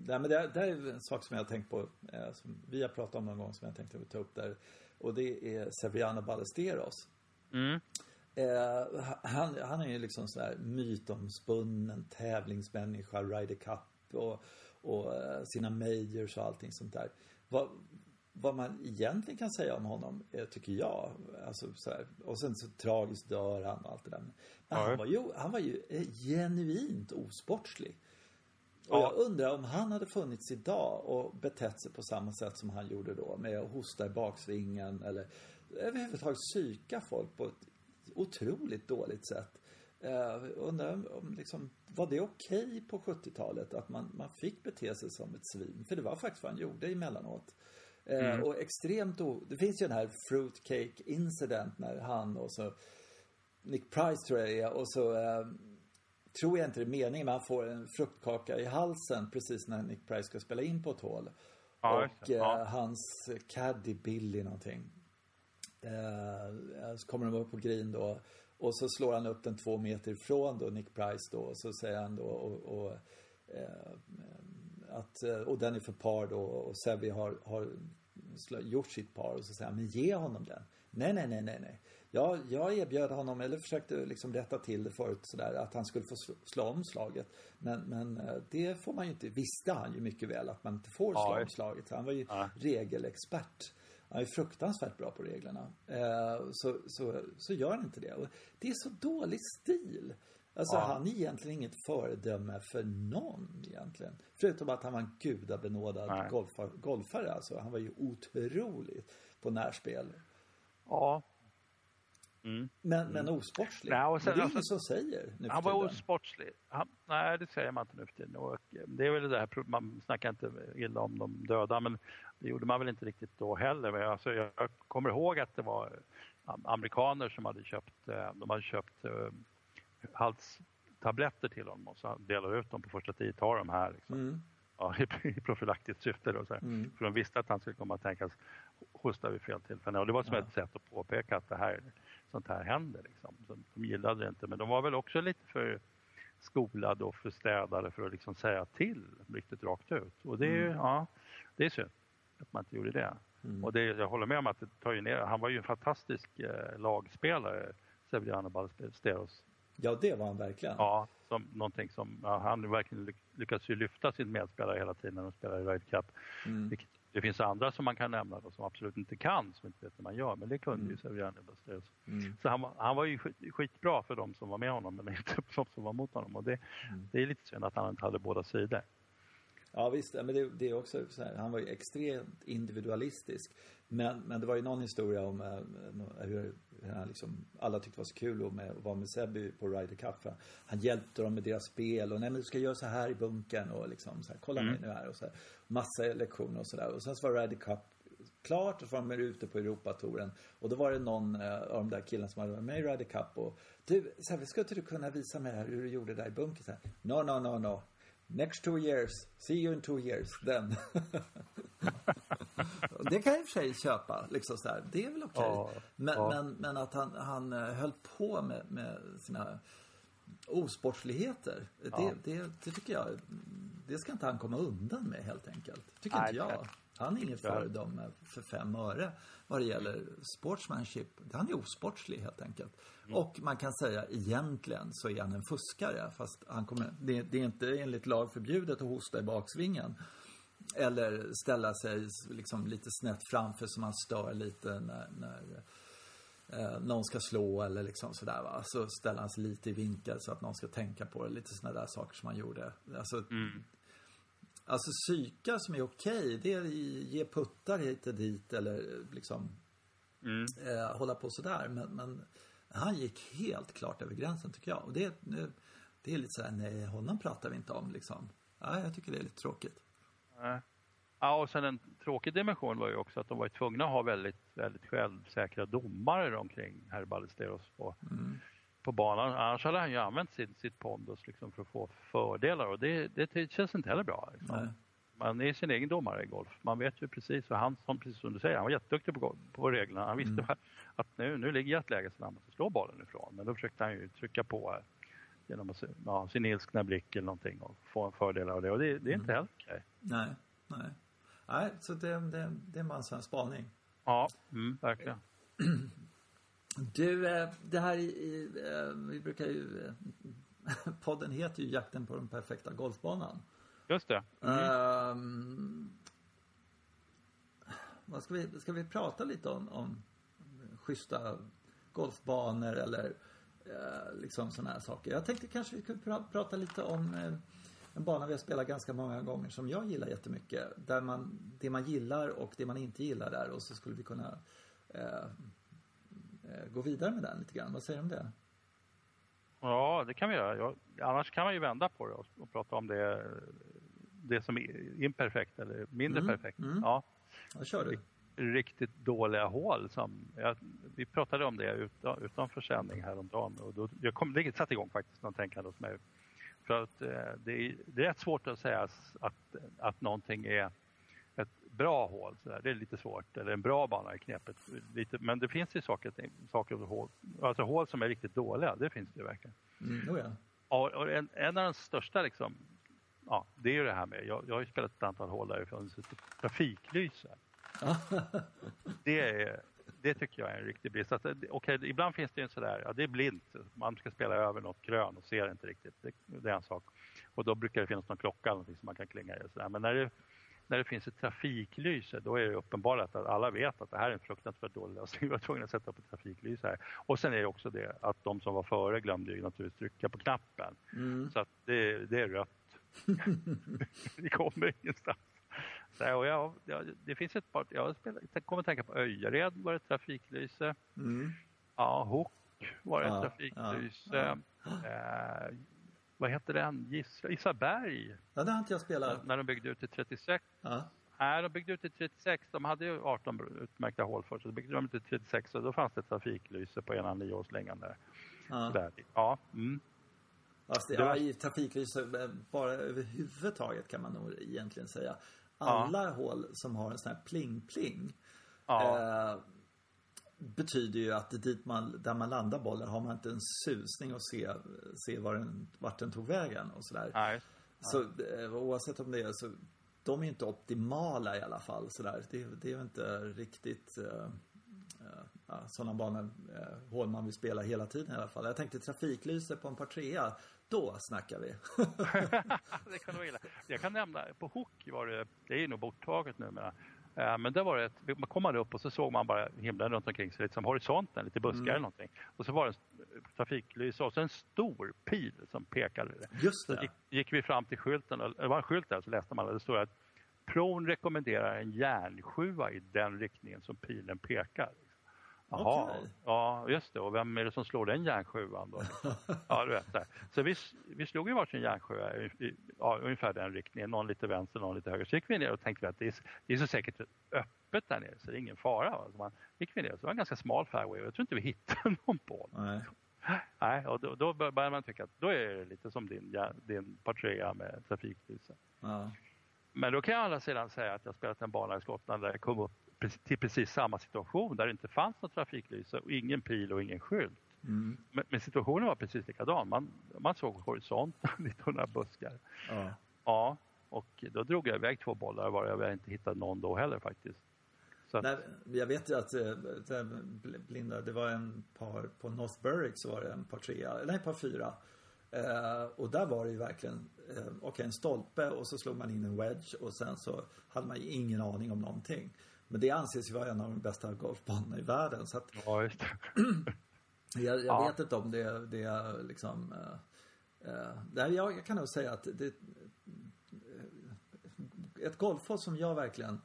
Speaker 1: nej, men det, det är en sak som jag har tänkt på, eh, som vi har pratat om någon gång, som jag tänkte ta upp där. Och det är Severiano Ballesteros.
Speaker 2: Mm.
Speaker 1: Eh, han, han är ju liksom sån där mytomspunnen tävlingsmänniska, Ryder Cup och, och eh, sina majors och allting sånt där. Vad, vad man egentligen kan säga om honom, eh, tycker jag, alltså så här, och sen så tragiskt dör han och allt det där. Men
Speaker 2: Ja.
Speaker 1: han var ju, han var ju eh, genuint osportslig. Och
Speaker 2: Ja.
Speaker 1: jag undrar om han hade funnits idag och betett sig på samma sätt som han gjorde då med att hosta i baksvingen eller överhuvudtaget psyka folk på ett otroligt dåligt sätt. Uh, undrar om- om liksom, var det okej på 70-talet att man, man fick bete sig som ett svin? För det var faktiskt vad han gjorde emellanåt. Eh, Och extremt o... Det finns ju den här fruitcake incident när han och så Nick Price tror jag är och så eh, tror jag inte det är meningen men han får en fruktkaka i halsen precis när Nick Price ska spela in på ett hål.
Speaker 2: Ja,
Speaker 1: och.
Speaker 2: Ja.
Speaker 1: eh, hans caddy Billy någonting. Eh, så kommer de upp på green då och så slår han upp den två meter ifrån då Nick Price då och så säger han då och, och eh, att, eh, och den är för par då och Sevi har, har gjort sitt par och så säger men ge honom den. Nej, nej, nej, nej, nej. Jag, jag erbjöd honom, eller försökte liksom rätta till det förut sådär, att han skulle få slå, slå om slaget. Men, men eh, det får man ju inte, visste han ju mycket väl att man inte får slå
Speaker 2: Ja,
Speaker 1: om slaget. Han var ju
Speaker 2: Ja.
Speaker 1: regelexpert. Han är fruktansvärt bra på reglerna. Eh, så, så, så gör han inte det. Och det är så dålig stil. Alltså
Speaker 2: Ja.
Speaker 1: han är egentligen inget föredöme för någon egentligen. Förutom att han var en gudabenådad
Speaker 2: Nej.
Speaker 1: golfare, golfare alltså. Han var ju otrolig på närspel.
Speaker 2: Ja.
Speaker 1: Mm. Men, men osportslig?
Speaker 2: Nej,
Speaker 1: och sen, men det är alltså, ingen som säger
Speaker 2: nu Han var osportslig. Han, nej, det säger man inte nu för tiden. Och eh, det är väl det här, man snackar inte illa om de döda, men det gjorde man väl inte riktigt då heller. Men alltså, jag kommer ihåg att det var amerikaner som hade köpt, eh, de hade köpt halstabletter till honom och så delade ut dem på första tid. Ta de här liksom. Mm. Ja, i, i profylaktiskt syfte. Då, så mm. För de visste att han skulle komma att tänkas hosta vid fel tillfälle. Och det var som ja. ett sätt att påpeka att det här, sånt här händer. Liksom. De, de gillade det inte, men de var väl också lite för skolade och för städade för att liksom säga till riktigt rakt ut. Och det är, mm. ja, det är synd att man inte gjorde det. Mm. Och det, jag håller med om att det tar ju ner, han var ju en fantastisk eh, lagspelare, Severiano Ballesteros.
Speaker 1: Ja, det var han verkligen.
Speaker 2: Ja, som någonting som, ja, han verkligen lyckats ju lyfta sin medspelare hela tiden när de spelar i Ryder Cup. Mm. Vilket, det finns andra som man kan nämna då, som absolut inte kan, som inte vet hur man gör, men det kunde mm. ju Severiano Ballesteros. Mm. Så han, han var ju skit, skitbra för de som var med honom, men inte för de som var mot honom. Och det, mm. det är lite synd att han inte hade båda sidor.
Speaker 1: Ja visst, men det, det är också så här, han var ju extremt individualistisk. Men, men det var ju någon historia om äh, hur han liksom, alla tyckte det var så kul att, med, att vara med Sebby på Ryder Cup. Han hjälpte dem med deras spel och nej men du ska göra så här i bunkern och liksom så här, kolla mm. mig nu här och så här. Massa lektioner och sådär. Och sen så var Ryder Cup klart och så var de ute på Europatouren. Och då var det någon äh, av de där killarna som hade varit med i Ryder Cup och du, så här, skulle inte du kunna visa mig hur du gjorde där i bunkern? Så här, no, no, no, no. Next two years. See you in two years. Then. det kan jag i och för sig köpa. Liksom så här. Det är väl okej. Okay. Ja, men, ja. men, men, att han, han eh, höll på med, med sina osportsligheter. Ja. Det, det, det, tycker jag, det ska inte han komma undan med helt enkelt. Tycker Nej, inte jag. Han är inget föredöme för fem öre vad det gäller sportsmanship. Han är osportslig helt enkelt. Mm. Och man kan säga egentligen så är han en fuskare. Fast han kommer, det, det är inte enligt lag förbjudet att hosta i baksvingen. Eller ställa sig liksom lite snett framför så man stör lite när, när eh, någon ska slå eller liksom sådär va. Så ställer han sig lite i vinkel så att någon ska tänka på det. Lite sådana där saker som han gjorde. Alltså, mm. Alltså psyka som är okej, det är ge puttar hit och dit eller liksom mm. eh, hålla på sådär. Men, men han gick helt klart över gränsen tycker jag. Och det, det är lite såhär, nej honom pratar vi inte om liksom. Ja, jag tycker det är lite tråkigt.
Speaker 2: Ja, och sen en tråkig dimension var ju också att de var tvungna att ha väldigt, väldigt självsäkra domare omkring herr Ballesteros på, mm. På banan. Annars hade han ju använt sin, sitt pondus liksom för att få fördelar och det, det känns inte heller bra. Liksom. Man är sin egen domare i golf. Man vet ju precis, och han som, precis som du säger, han var jätteduktig på, på reglerna. Han visste mm. att nu, nu ligger jag i ett läge som han måste slå bollen ifrån. Men då försökte han ju trycka på här genom att, ja, sin ilskna blick eller någonting och få en fördel av det. Och det, det är inte mm. heller okej.
Speaker 1: Nej, nej. Nej, så det, det, det är en en spaning.
Speaker 2: Ja, mm, verkligen.
Speaker 1: Du, eh, det här eh, vi brukar ju, eh, podden heter ju Jakten på den perfekta golfbanan.
Speaker 2: Just det. Mm. Um,
Speaker 1: ska vi, ska vi prata lite om, om schyssta golfbanor eller uh, liksom sådana här saker? Jag tänkte kanske vi kunde pra prata lite om uh, en bana vi har spelat ganska många gånger som jag gillar jättemycket. Där man, det man gillar och det man inte gillar där och så skulle vi kunna uh, gå vidare med den lite grann. Vad säger du om det?
Speaker 2: Ja, det kan vi göra. Ja, annars kan man ju vända på det och, och prata om det det som är imperfekt eller mindre mm. perfekt. Mm. Ja.
Speaker 1: Vad kör du?
Speaker 2: Riktigt dåliga hål. Som, jag, vi pratade om det utan, utanför sändning häromdagen och då, jag kom, det satte igång faktiskt någon tänkande hos mig. För att eh, det, är, det är rätt svårt att säga att, att någonting är bra hål. Så där. Det är lite svårt. Eller en bra bana är knepet. Lite, men det finns ju saker, saker hål, alltså hål som är riktigt dåliga. Det finns det verkligen.
Speaker 1: Mm, oh ja.
Speaker 2: Och en, en av de största liksom, ja, det är ju det här med, jag, jag har ju spelat ett antal hål därifrån, så trafiklyse. det, är, det tycker jag är en riktig brist. Alltså, okay, ibland finns det ju en sådär, ja det är blint, man ska spela över något krön och ser inte riktigt, det, det är en sak. Och då brukar det finnas någon klocka eller som man kan klinga i. Sådär. Men när det, när det finns ett trafiklyse, då är det uppenbart att alla vet att det här är en fruktansvärt dålig lösning. Vi var tvungna att sätta upp ett trafiklyse här. Och sen är det också det att de som var före glömde ju naturligtvis trycka på knappen. Mm. Så att det, det är rött vi kommer ingenstans. Så, och jag, jag, det finns ett par, jag, kommer att tänka på Öjared var det trafiklyse. Mm. Ja, Hook var det
Speaker 1: Ja,
Speaker 2: trafiklyse. Eh, vad heter den? Gis, Isaberg.
Speaker 1: Ja, det har inte jag spelat.
Speaker 2: När de byggde ut till 36.
Speaker 1: Ja.
Speaker 2: Nej, de byggde ut till 36. De hade ju 18 utmärkta hål först. Så byggde de ut till 36 och då fanns det trafiklyse på ena nioårslängan där.
Speaker 1: Ja.
Speaker 2: Sådär. Ja, mm.
Speaker 1: Alltså,
Speaker 2: Det var-
Speaker 1: ja, trafiklyse, eh, bara överhuvudtaget kan man nog egentligen säga. Alla hål som har en sån här pling-pling
Speaker 2: ja.
Speaker 1: eh, betyder ju att dit man, där man landar bollen har man inte en susning att se, se var den, vart den tog vägen och sådär.
Speaker 2: Nej.
Speaker 1: Så eh, oavsett om det är så, de är ju inte optimala i alla fall sådär. Det, det är ju inte riktigt eh, eh, ja, sådana banor, eh, hål man vill spela hela tiden i alla fall. Jag tänkte trafiklyse på en par trea, då snackar vi.
Speaker 2: det kan vara illa. Jag kan nämna, på Hook var det, det är nog borttaget numera. Eh, Men där var det, man kom man upp och så såg man bara himlen runt omkring sig, lite som horisonten, lite buskar
Speaker 1: Mm.
Speaker 2: eller någonting. Och så var det en trafiklyse och så en stor pil som pekade.
Speaker 1: Just
Speaker 2: Så
Speaker 1: det.
Speaker 2: gick, gick vi fram till skylten, och- det var en skylt där så läste man, det stod att Pron rekommenderar en järnsjua i den riktningen som pilen pekar. Jaha,
Speaker 1: Okej.
Speaker 2: ja just det. Och vem är det som slår den järnsjuan då? ja, du vet. Där. Så vi, vi slog ju varsin järnsjua i, i ja, ungefär den riktningen. Någon lite vänster, någon lite höger. Så gick vi ner och tänkte att det är, det är så säkert öppet där nere så det är ingen fara. Va? Så man gick vi ner så det var en ganska smal fairway och jag tror inte vi hittade någon boll.
Speaker 1: Nej.
Speaker 2: Nej, och då, då börjar man tycka att då är det lite som din, ja, din par trea med trafiklyse.
Speaker 1: Ja.
Speaker 2: Men då kan jag å andra sidan säga att jag spelat en bana i Skottland där jag kom upp till precis samma situation där det inte fanns något trafiklyse och ingen pil och ingen skylt.
Speaker 1: Mm.
Speaker 2: Men, men situationen var precis likadan. Man, man såg horisonten, lite några buskar.
Speaker 1: Ja.
Speaker 2: Ja, och då drog jag iväg två bollar var jag inte hittade någon då heller faktiskt. Så
Speaker 1: Nej, jag vet ju att eh, blinda, det var en par på North Berwick så var det en par trea, nej par fyra. Eh, och där var det ju verkligen, eh, okej en stolpe och så slog man in en wedge och sen så hade man ju ingen aning om någonting. Men det anses ju vara en av de bästa golfbanorna i världen så att
Speaker 2: ja, just
Speaker 1: jag, jag
Speaker 2: Ja.
Speaker 1: vet inte om det, det är liksom eh, eh, jag, jag kan nog säga att det eh, ett golfhål som jag verkligen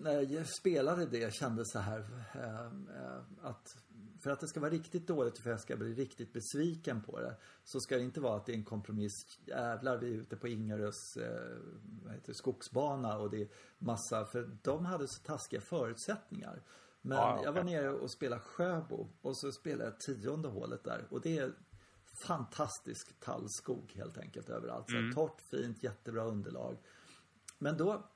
Speaker 1: när jag spelade det kände så här eh, eh, att för att det ska vara riktigt dåligt och för att jag ska bli riktigt besviken på det så ska det inte vara att det är en kompromiss. Jävlar, vi är ute på Ingarös eh, heter skogsbana och det är massa, för de hade så taskiga förutsättningar. Men
Speaker 2: Ja,
Speaker 1: jag var nere och spelade Sjöbo och så spelade jag tionde hålet där och det är fantastisk tallskog helt enkelt överallt. Så
Speaker 2: Mm.
Speaker 1: Torrt, fint, jättebra underlag. Men då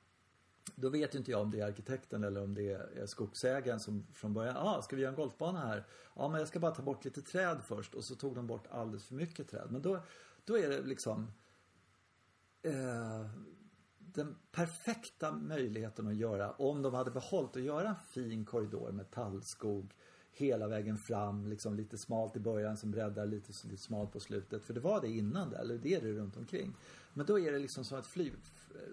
Speaker 1: då vet ju inte jag om det är arkitekten eller om det är skogsägaren som från början, ja ah, ska vi göra en golfbana här? Ja men jag ska bara ta bort lite träd först och så tog de bort alldeles för mycket träd. Men då, då är det liksom eh, den perfekta möjligheten att göra, om de hade behållit att göra en fin korridor med tallskog hela vägen fram, liksom lite smalt i början som breddar lite, lite smalt på slutet. För det var det innan det, eller det är det runt omkring. Men då är det liksom som ett flyg,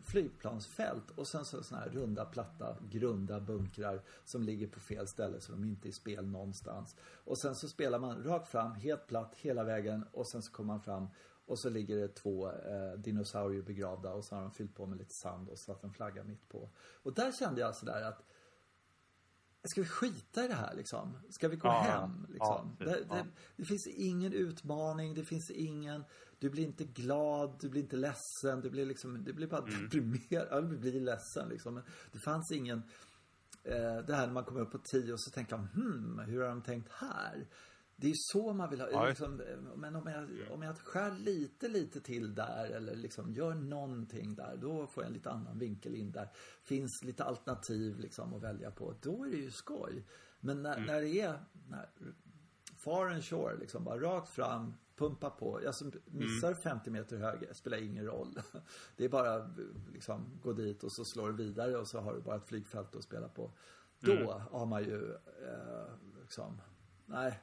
Speaker 1: flygplansfält och sen så såna här runda, platta, grunda bunkrar som ligger på fel ställe så de inte är i spel någonstans. Och sen så spelar man rakt fram, helt platt, hela vägen och sen så kommer man fram och så ligger det två eh, dinosaurier begravda och så har de fyllt på med lite sand och satt en flagga mitt på. Och där kände jag sådär att Ska vi skita i det här liksom? Ska vi gå
Speaker 2: Ja,
Speaker 1: hem? Liksom?
Speaker 2: ja,
Speaker 1: det, det, det finns ingen utmaning, det finns ingen Du blir inte glad, du blir inte ledsen, du blir liksom Du blir bara
Speaker 2: Mm.
Speaker 1: deprimerad, du blir ledsen liksom. Men Det fanns ingen eh, Det här när man kommer upp på tio och så tänker man hmm, hur har de tänkt här? Det är ju så man vill ha,
Speaker 2: Ja,
Speaker 1: liksom, men om jag, om jag skär lite, lite till där eller liksom gör någonting där, då får jag en lite annan vinkel in där. Finns lite alternativ liksom att välja på, då är det ju skoj. Men när, när det är när, far and shore, liksom bara rakt fram, pumpa på. Jag som missar 50 meter höger spelar ingen roll. Det är bara liksom gå dit och så slår du vidare och så har du bara ett flygfält att spela på. Då har man ju eh, liksom, nej.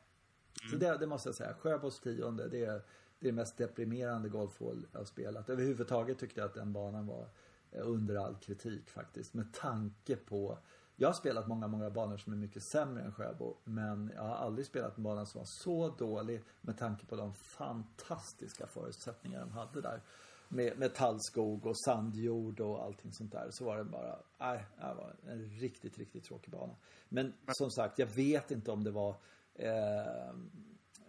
Speaker 1: Så det, det måste jag säga. Sjöbos tionde, det är, det är mest deprimerande golfhål jag har spelat. Överhuvudtaget tyckte jag att den banan var eh, under all kritik faktiskt. Med tanke på jag har spelat många, många banor som är mycket sämre än Sjöbo. Men jag har aldrig spelat en bana som var så dålig med tanke på de fantastiska förutsättningar de hade där. med, med tallskog och sandjord och allting sånt där. Så var det bara, nej, det var en riktigt, riktigt tråkig bana. Men som sagt, jag vet inte om det var eh,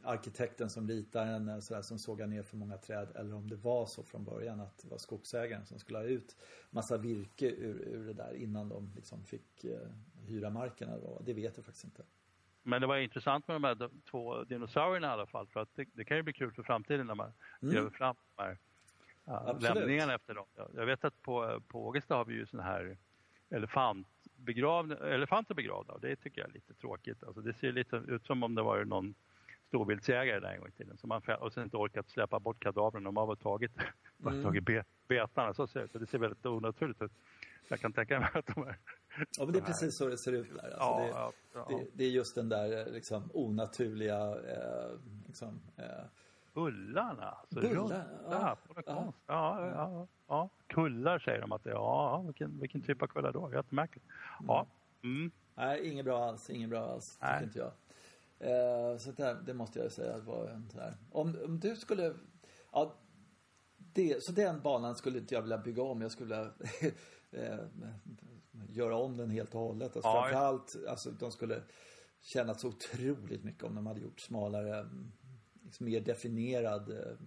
Speaker 1: arkitekten som ritade den, eh, sådär, som sågade ner för många träd. Eller om det var så från början att det var skogsägaren som skulle ha ut massa virke ur, ur det där innan de liksom fick eh, hyra marken. Eller vad. Det vet jag faktiskt inte.
Speaker 2: Men det var intressant med de här två dinosaurierna i alla fall. För att det, det kan ju bli kul för framtiden när man mm. gräver fram de här uh, lämningarna efter dem. Jag vet att på, på Ågesta har vi ju sån här elefantbegravning, elefanter begravda. Det tycker jag är lite tråkigt. Alltså det ser lite ut som om det var någon storviltsjägare där en gång i tiden. Som man, och sen inte orkat släppa bort kadavren. De har väl tagit, mm. tagit be, betarna. Så ser det ut. Det ser väldigt onaturligt ut. Jag kan tänka mig att de är...
Speaker 1: Ja, men det är precis så det ser ut där. Alltså ja, det, ja, ja. Det, det, är just den där liksom, onaturliga... Eh, liksom, eh,
Speaker 2: Bullarna? Alltså,
Speaker 1: Bullar,
Speaker 2: ja, ja, ja. Kullar säger de att det är. Ja, vilken, vilken typ av kullar då? Jättemärkligt. Ja. Mm.
Speaker 1: Nej, inget bra alls. Inget bra alls, tycker inte jag. Eh, så det, det, måste jag säga var en sån Om, om du skulle... Ja, det, så den banan skulle inte jag vilja bygga om. Jag skulle vilja eh, göra om den helt och hållet. Alltså, ja, framförallt, alltså, de skulle tjänat så otroligt mycket om de hade gjort smalare, liksom mer definierad eh,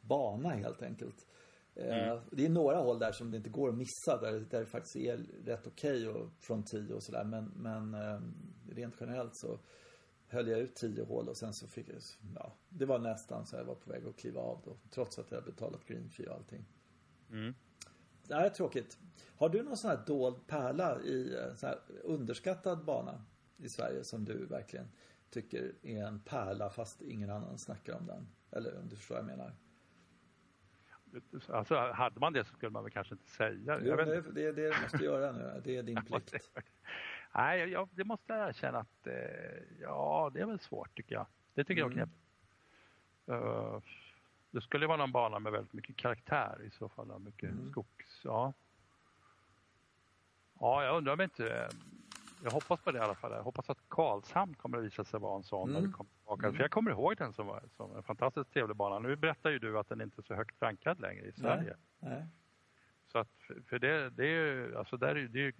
Speaker 1: bana helt enkelt. Eh, mm. Det är några håll där som det inte går att missa, där, där det faktiskt är rätt okej okay från 10 och sådär. Men, men rent generellt så höll jag ut tio hål och sen så fick jag, ja, det var nästan så jag var på väg att kliva av då. Trots att jag betalat green fee och allting. Mm. Det här är tråkigt. Har du någon sån här dold pärla i en sån här underskattad bana i Sverige som du verkligen tycker är en pärla fast ingen annan snackar om den? Eller om du förstår vad jag menar?
Speaker 2: Alltså, hade man det så skulle man väl kanske inte säga
Speaker 1: det. Jo, det, det är det du måste göra nu. Det är din plikt.
Speaker 2: Nej, jag, det måste jag erkänna att eh, ja, det är väl svårt tycker jag. Det tycker mm. jag är knepigt. Uh, det skulle vara någon bana med väldigt mycket karaktär i så fall. Mycket mm. skogs, ja. Ja, jag undrar om inte... Jag hoppas på det i alla fall. Jag hoppas att Karlshamn kommer att visa sig vara en sån mm. när vi kommer tillbaka. Mm. För jag kommer ihåg den som, var, som en fantastiskt trevlig bana. Nu berättar ju du att den inte är så högt rankad längre i Sverige. Nej. Nej. Så att, för det, det är ju, alltså där är det är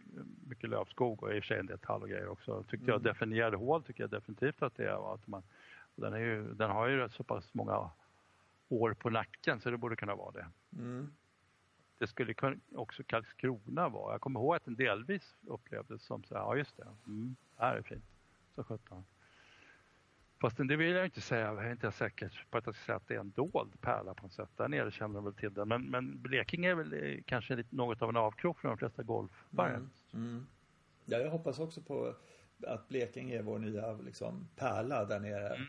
Speaker 2: mycket lövskog och i och för sig en del tall och grejer också. Tyckte jag mm. definierade hål tycker jag definitivt att det är. Att man, den, är ju, den har ju så pass många år på nacken så det borde kunna vara det. Mm. Det skulle också Karlskrona vara. Jag kommer ihåg att den delvis upplevdes som så här, ja just det, mm, det här är fint. Så sjutton. Fast det vill jag inte säga, jag är inte säker på att jag ska säga att det är en dold pärla på något sätt. Där nere känner de väl till den. Men, men Blekinge är väl eh, kanske lite, något av en avkrok för de flesta golfare. Mm, mm.
Speaker 1: Ja, jag hoppas också på att Blekinge är vår nya liksom, pärla där nere. Mm.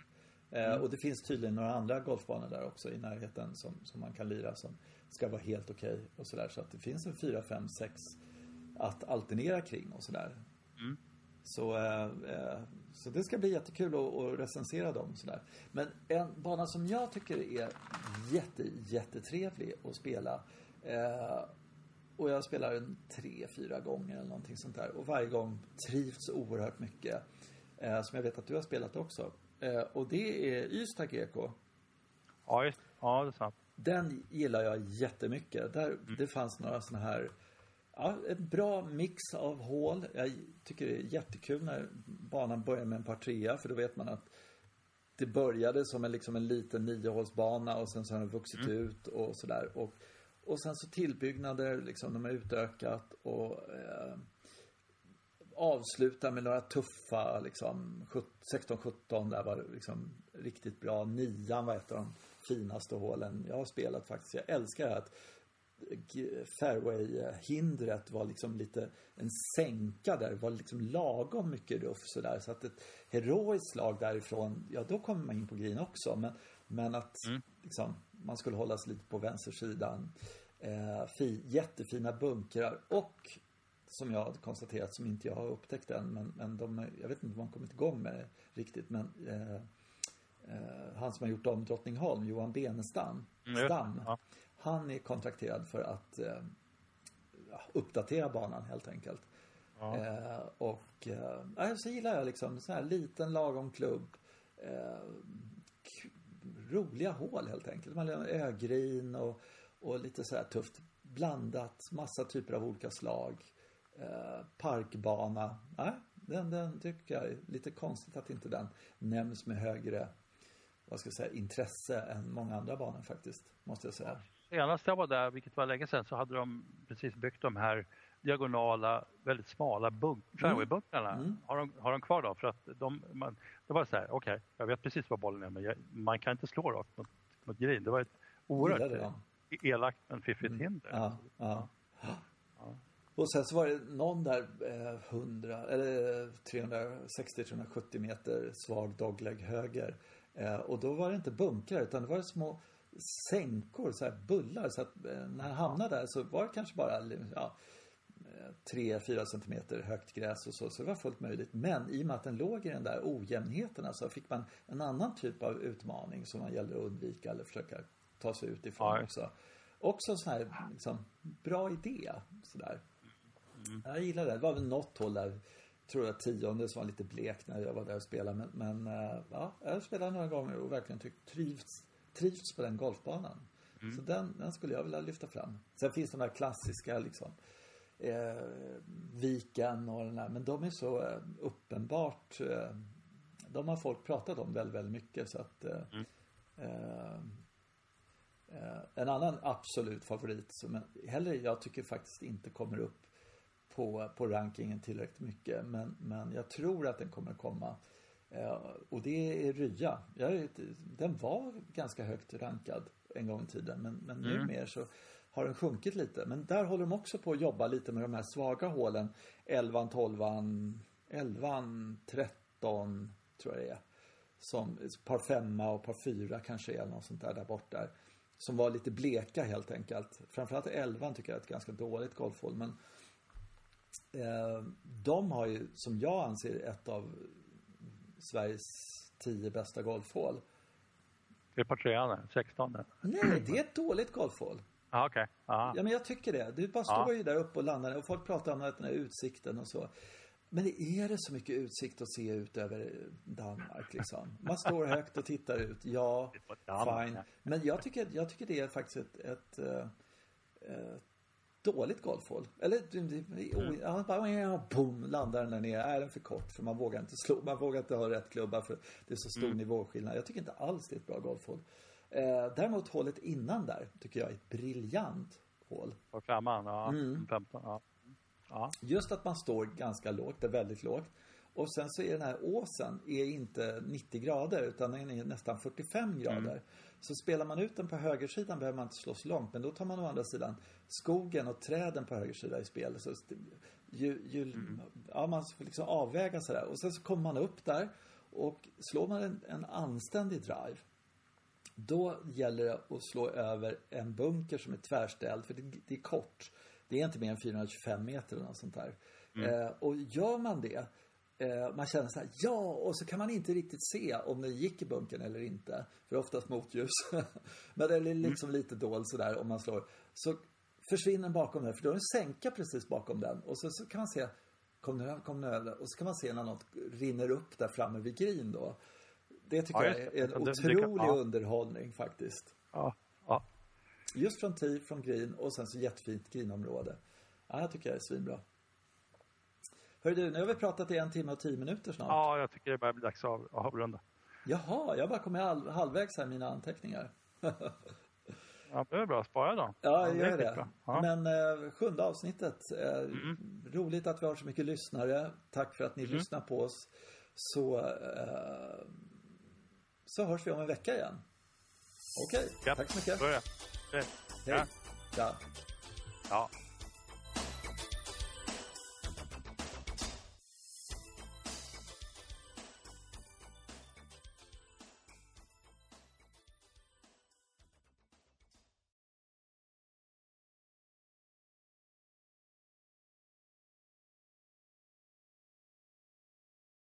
Speaker 1: Eh, mm. och det finns tydligen några andra golfbanor där också i närheten som, som man kan lira som ska vara helt okej okay och sådär. Så att det finns en fyra, fem, sex att alternera kring och sådär. Mm. Så, eh, eh, så det ska bli jättekul att, att recensera dem. Sådär. Men en bana som jag tycker är jätte, jättetrevlig att spela. Eh, och jag spelar den tre, fyra gånger eller någonting sånt där. Och varje gång trivs oerhört mycket. Eh, som jag vet att du har spelat också. Eh, och det är Ystad GK.
Speaker 2: Ja, ja, det är sant.
Speaker 1: Den gillar jag jättemycket. Där, mm. Det fanns några sådana här Ja, en bra mix av hål. Jag tycker det är jättekul när banan börjar med en par trea för då vet man att det började som en, liksom en liten niohålsbana och sen så har den vuxit mm. ut och sådär. Och, och sen så tillbyggnader, liksom de har utökat och eh, avslutar med några tuffa, liksom 16-17 där var liksom riktigt bra. Nian var ett av de finaste hålen jag har spelat faktiskt. Jag älskar att fairway-hindret var liksom lite en sänka där. Det var liksom lagom mycket ruff sådär. Så att ett heroiskt slag därifrån, ja då kommer man in på green också. Men, men att mm. liksom, man skulle hålla sig lite på vänstersidan. Eh, fi, jättefina bunkrar och som jag har konstaterat, som inte jag har upptäckt än, men, men de, jag vet inte om man kommit igång med det riktigt, men eh, eh, han som har gjort om Drottningholm, Johan Benestam, mm, Stam, ja han är kontrakterad för att eh, uppdatera banan helt enkelt. Ja. Eh, och eh, så gillar jag liksom så här liten lagom klubb. Eh, roliga hål helt enkelt. Man har ögrin och, och lite så här tufft blandat, massa typer av olika slag. Eh, parkbana. Nej, den, den tycker jag är lite konstigt att inte den nämns med högre vad ska jag säga, intresse än många andra banor faktiskt, måste jag säga.
Speaker 2: Senast jag var där, vilket var länge sedan, så hade de precis byggt de här diagonala, väldigt smala bunk, fairwaybunkrarna. Mm. mm. Har, de, har de kvar då? För att de, man, det var så här, okej, okay, jag vet precis var bollen är, men jag, man kan inte slå rakt mot, mot green. Det var ett oerhört elakt men fiffigt mm. hinder.
Speaker 1: Ja, ja. ja. Och sen så var det någon där eh, 100 eller 360-370 meter svag dogleg höger. Eh, och då var det inte bunkrar utan det var små sänkor, så här bullar. Så att eh, när han hamnade där så var det kanske bara ja, 3-4 centimeter högt gräs och så, så det var fullt möjligt. Men i och med att den låg i den där ojämnheten så fick man en annan typ av utmaning som man gäller att undvika eller försöka ta sig ut ifrån ja. också. Också en sån här liksom, bra idé. Sådär. Mm. Jag gillar det. Det var väl något håll där, tror jag tionde som var lite blek när jag var där och spelade. Men, men eh, ja, jag spelade några gånger och verkligen tyckt trivts, trivts på den golfbanan. Mm. Så den, den skulle jag vilja lyfta fram. Sen finns de här klassiska liksom eh, Viken och den här, men de är så eh, uppenbart eh, de har folk pratat om väldigt, väldigt mycket så att eh, mm. Eh, eh, en annan absolut favorit som heller jag tycker faktiskt inte kommer upp på, på rankingen tillräckligt mycket men, men jag tror att den kommer komma och det är Rya. Jag, den var ganska högt rankad en gång i tiden men, men mm. numera så har den sjunkit lite. Men där håller de också på att jobba lite med de här svaga hålen. 11, 12, 11, 13 tror jag det är. Som par femma och par fyra kanske är något sånt där där borta. Som var lite bleka helt enkelt. Framförallt 11 tycker jag är ett ganska dåligt golfhål. Men eh, de har ju, som jag anser, ett av Sveriges tio bästa golfhål.
Speaker 2: Det är par trean, 16?
Speaker 1: Nej, det är ett dåligt golfhål.
Speaker 2: Ah, okay.
Speaker 1: Ja, men jag tycker det. Du bara står ju där uppe och landar och folk pratar om den här utsikten och så. Men är det så mycket utsikt att se ut över Danmark liksom? Man står högt och tittar ut. Ja, fine. Men jag tycker, jag tycker det är faktiskt ett, ett, ett, eh, ett dåligt golfhål. Eller, mm. ja, bara, boom, landar den där nere. Är den för kort? För man vågar inte slå, man vågar inte ha rätt klubba för det är så stor mm. nivåskillnad. Jag tycker inte alls det är ett bra golfhål. Eh, däremot hålet innan där tycker jag är ett briljant hål.
Speaker 2: På femman, ja. Mm. 15, ja.
Speaker 1: ja. Just att man står ganska lågt, det är väldigt lågt. Och sen så är den här åsen är inte 90 grader utan den är nästan 45 grader. Mm. Så spelar man ut den på högersidan behöver man inte slå så långt. Men då tar man å andra sidan skogen och träden på höger sida i spel. Så ju, ju, mm. ja, man får liksom avväga sådär. Och sen så kommer man upp där och slår man en, en anständig drive då gäller det att slå över en bunker som är tvärställd, för det, det är kort. Det är inte mer än 425 meter eller något sånt där. Mm. Eh, och gör man det, man känner så här, ja, och så kan man inte riktigt se om den gick i bunkern eller inte. För oftast motljus. Men det är mm. liksom mm. lite dold sådär om man slår. Så försvinner den bakom den, för då är det en sänka precis bakom den. Och så, så kan man se, kom den, kom den över? Och så kan man se när något rinner upp där framme vid green då. Det tycker ja, jag är en otrolig kan, ja. underhållning faktiskt.
Speaker 2: Ja, ja.
Speaker 1: Just från tee, från green och sen så jättefint greenområde. Ja, jag tycker jag är svinbra. Hörru du, nu har vi pratat i en timme och tio minuter snart.
Speaker 2: Ja, jag tycker det börjar bli dags att avrunda.
Speaker 1: Jaha, jag bara kommer halv, halvvägs här i mina anteckningar.
Speaker 2: ja, det är bra. Spara då.
Speaker 1: Ja, jag gör det. Ja. Men eh, sjunde avsnittet. Eh, mm. Roligt att vi har så mycket lyssnare. Tack för att ni mm. lyssnar på oss. Så eh, så hörs vi om en vecka igen. Okej, okay. ja. tack så mycket.
Speaker 2: Börja.
Speaker 1: Hej. Ja.
Speaker 2: ja. ja.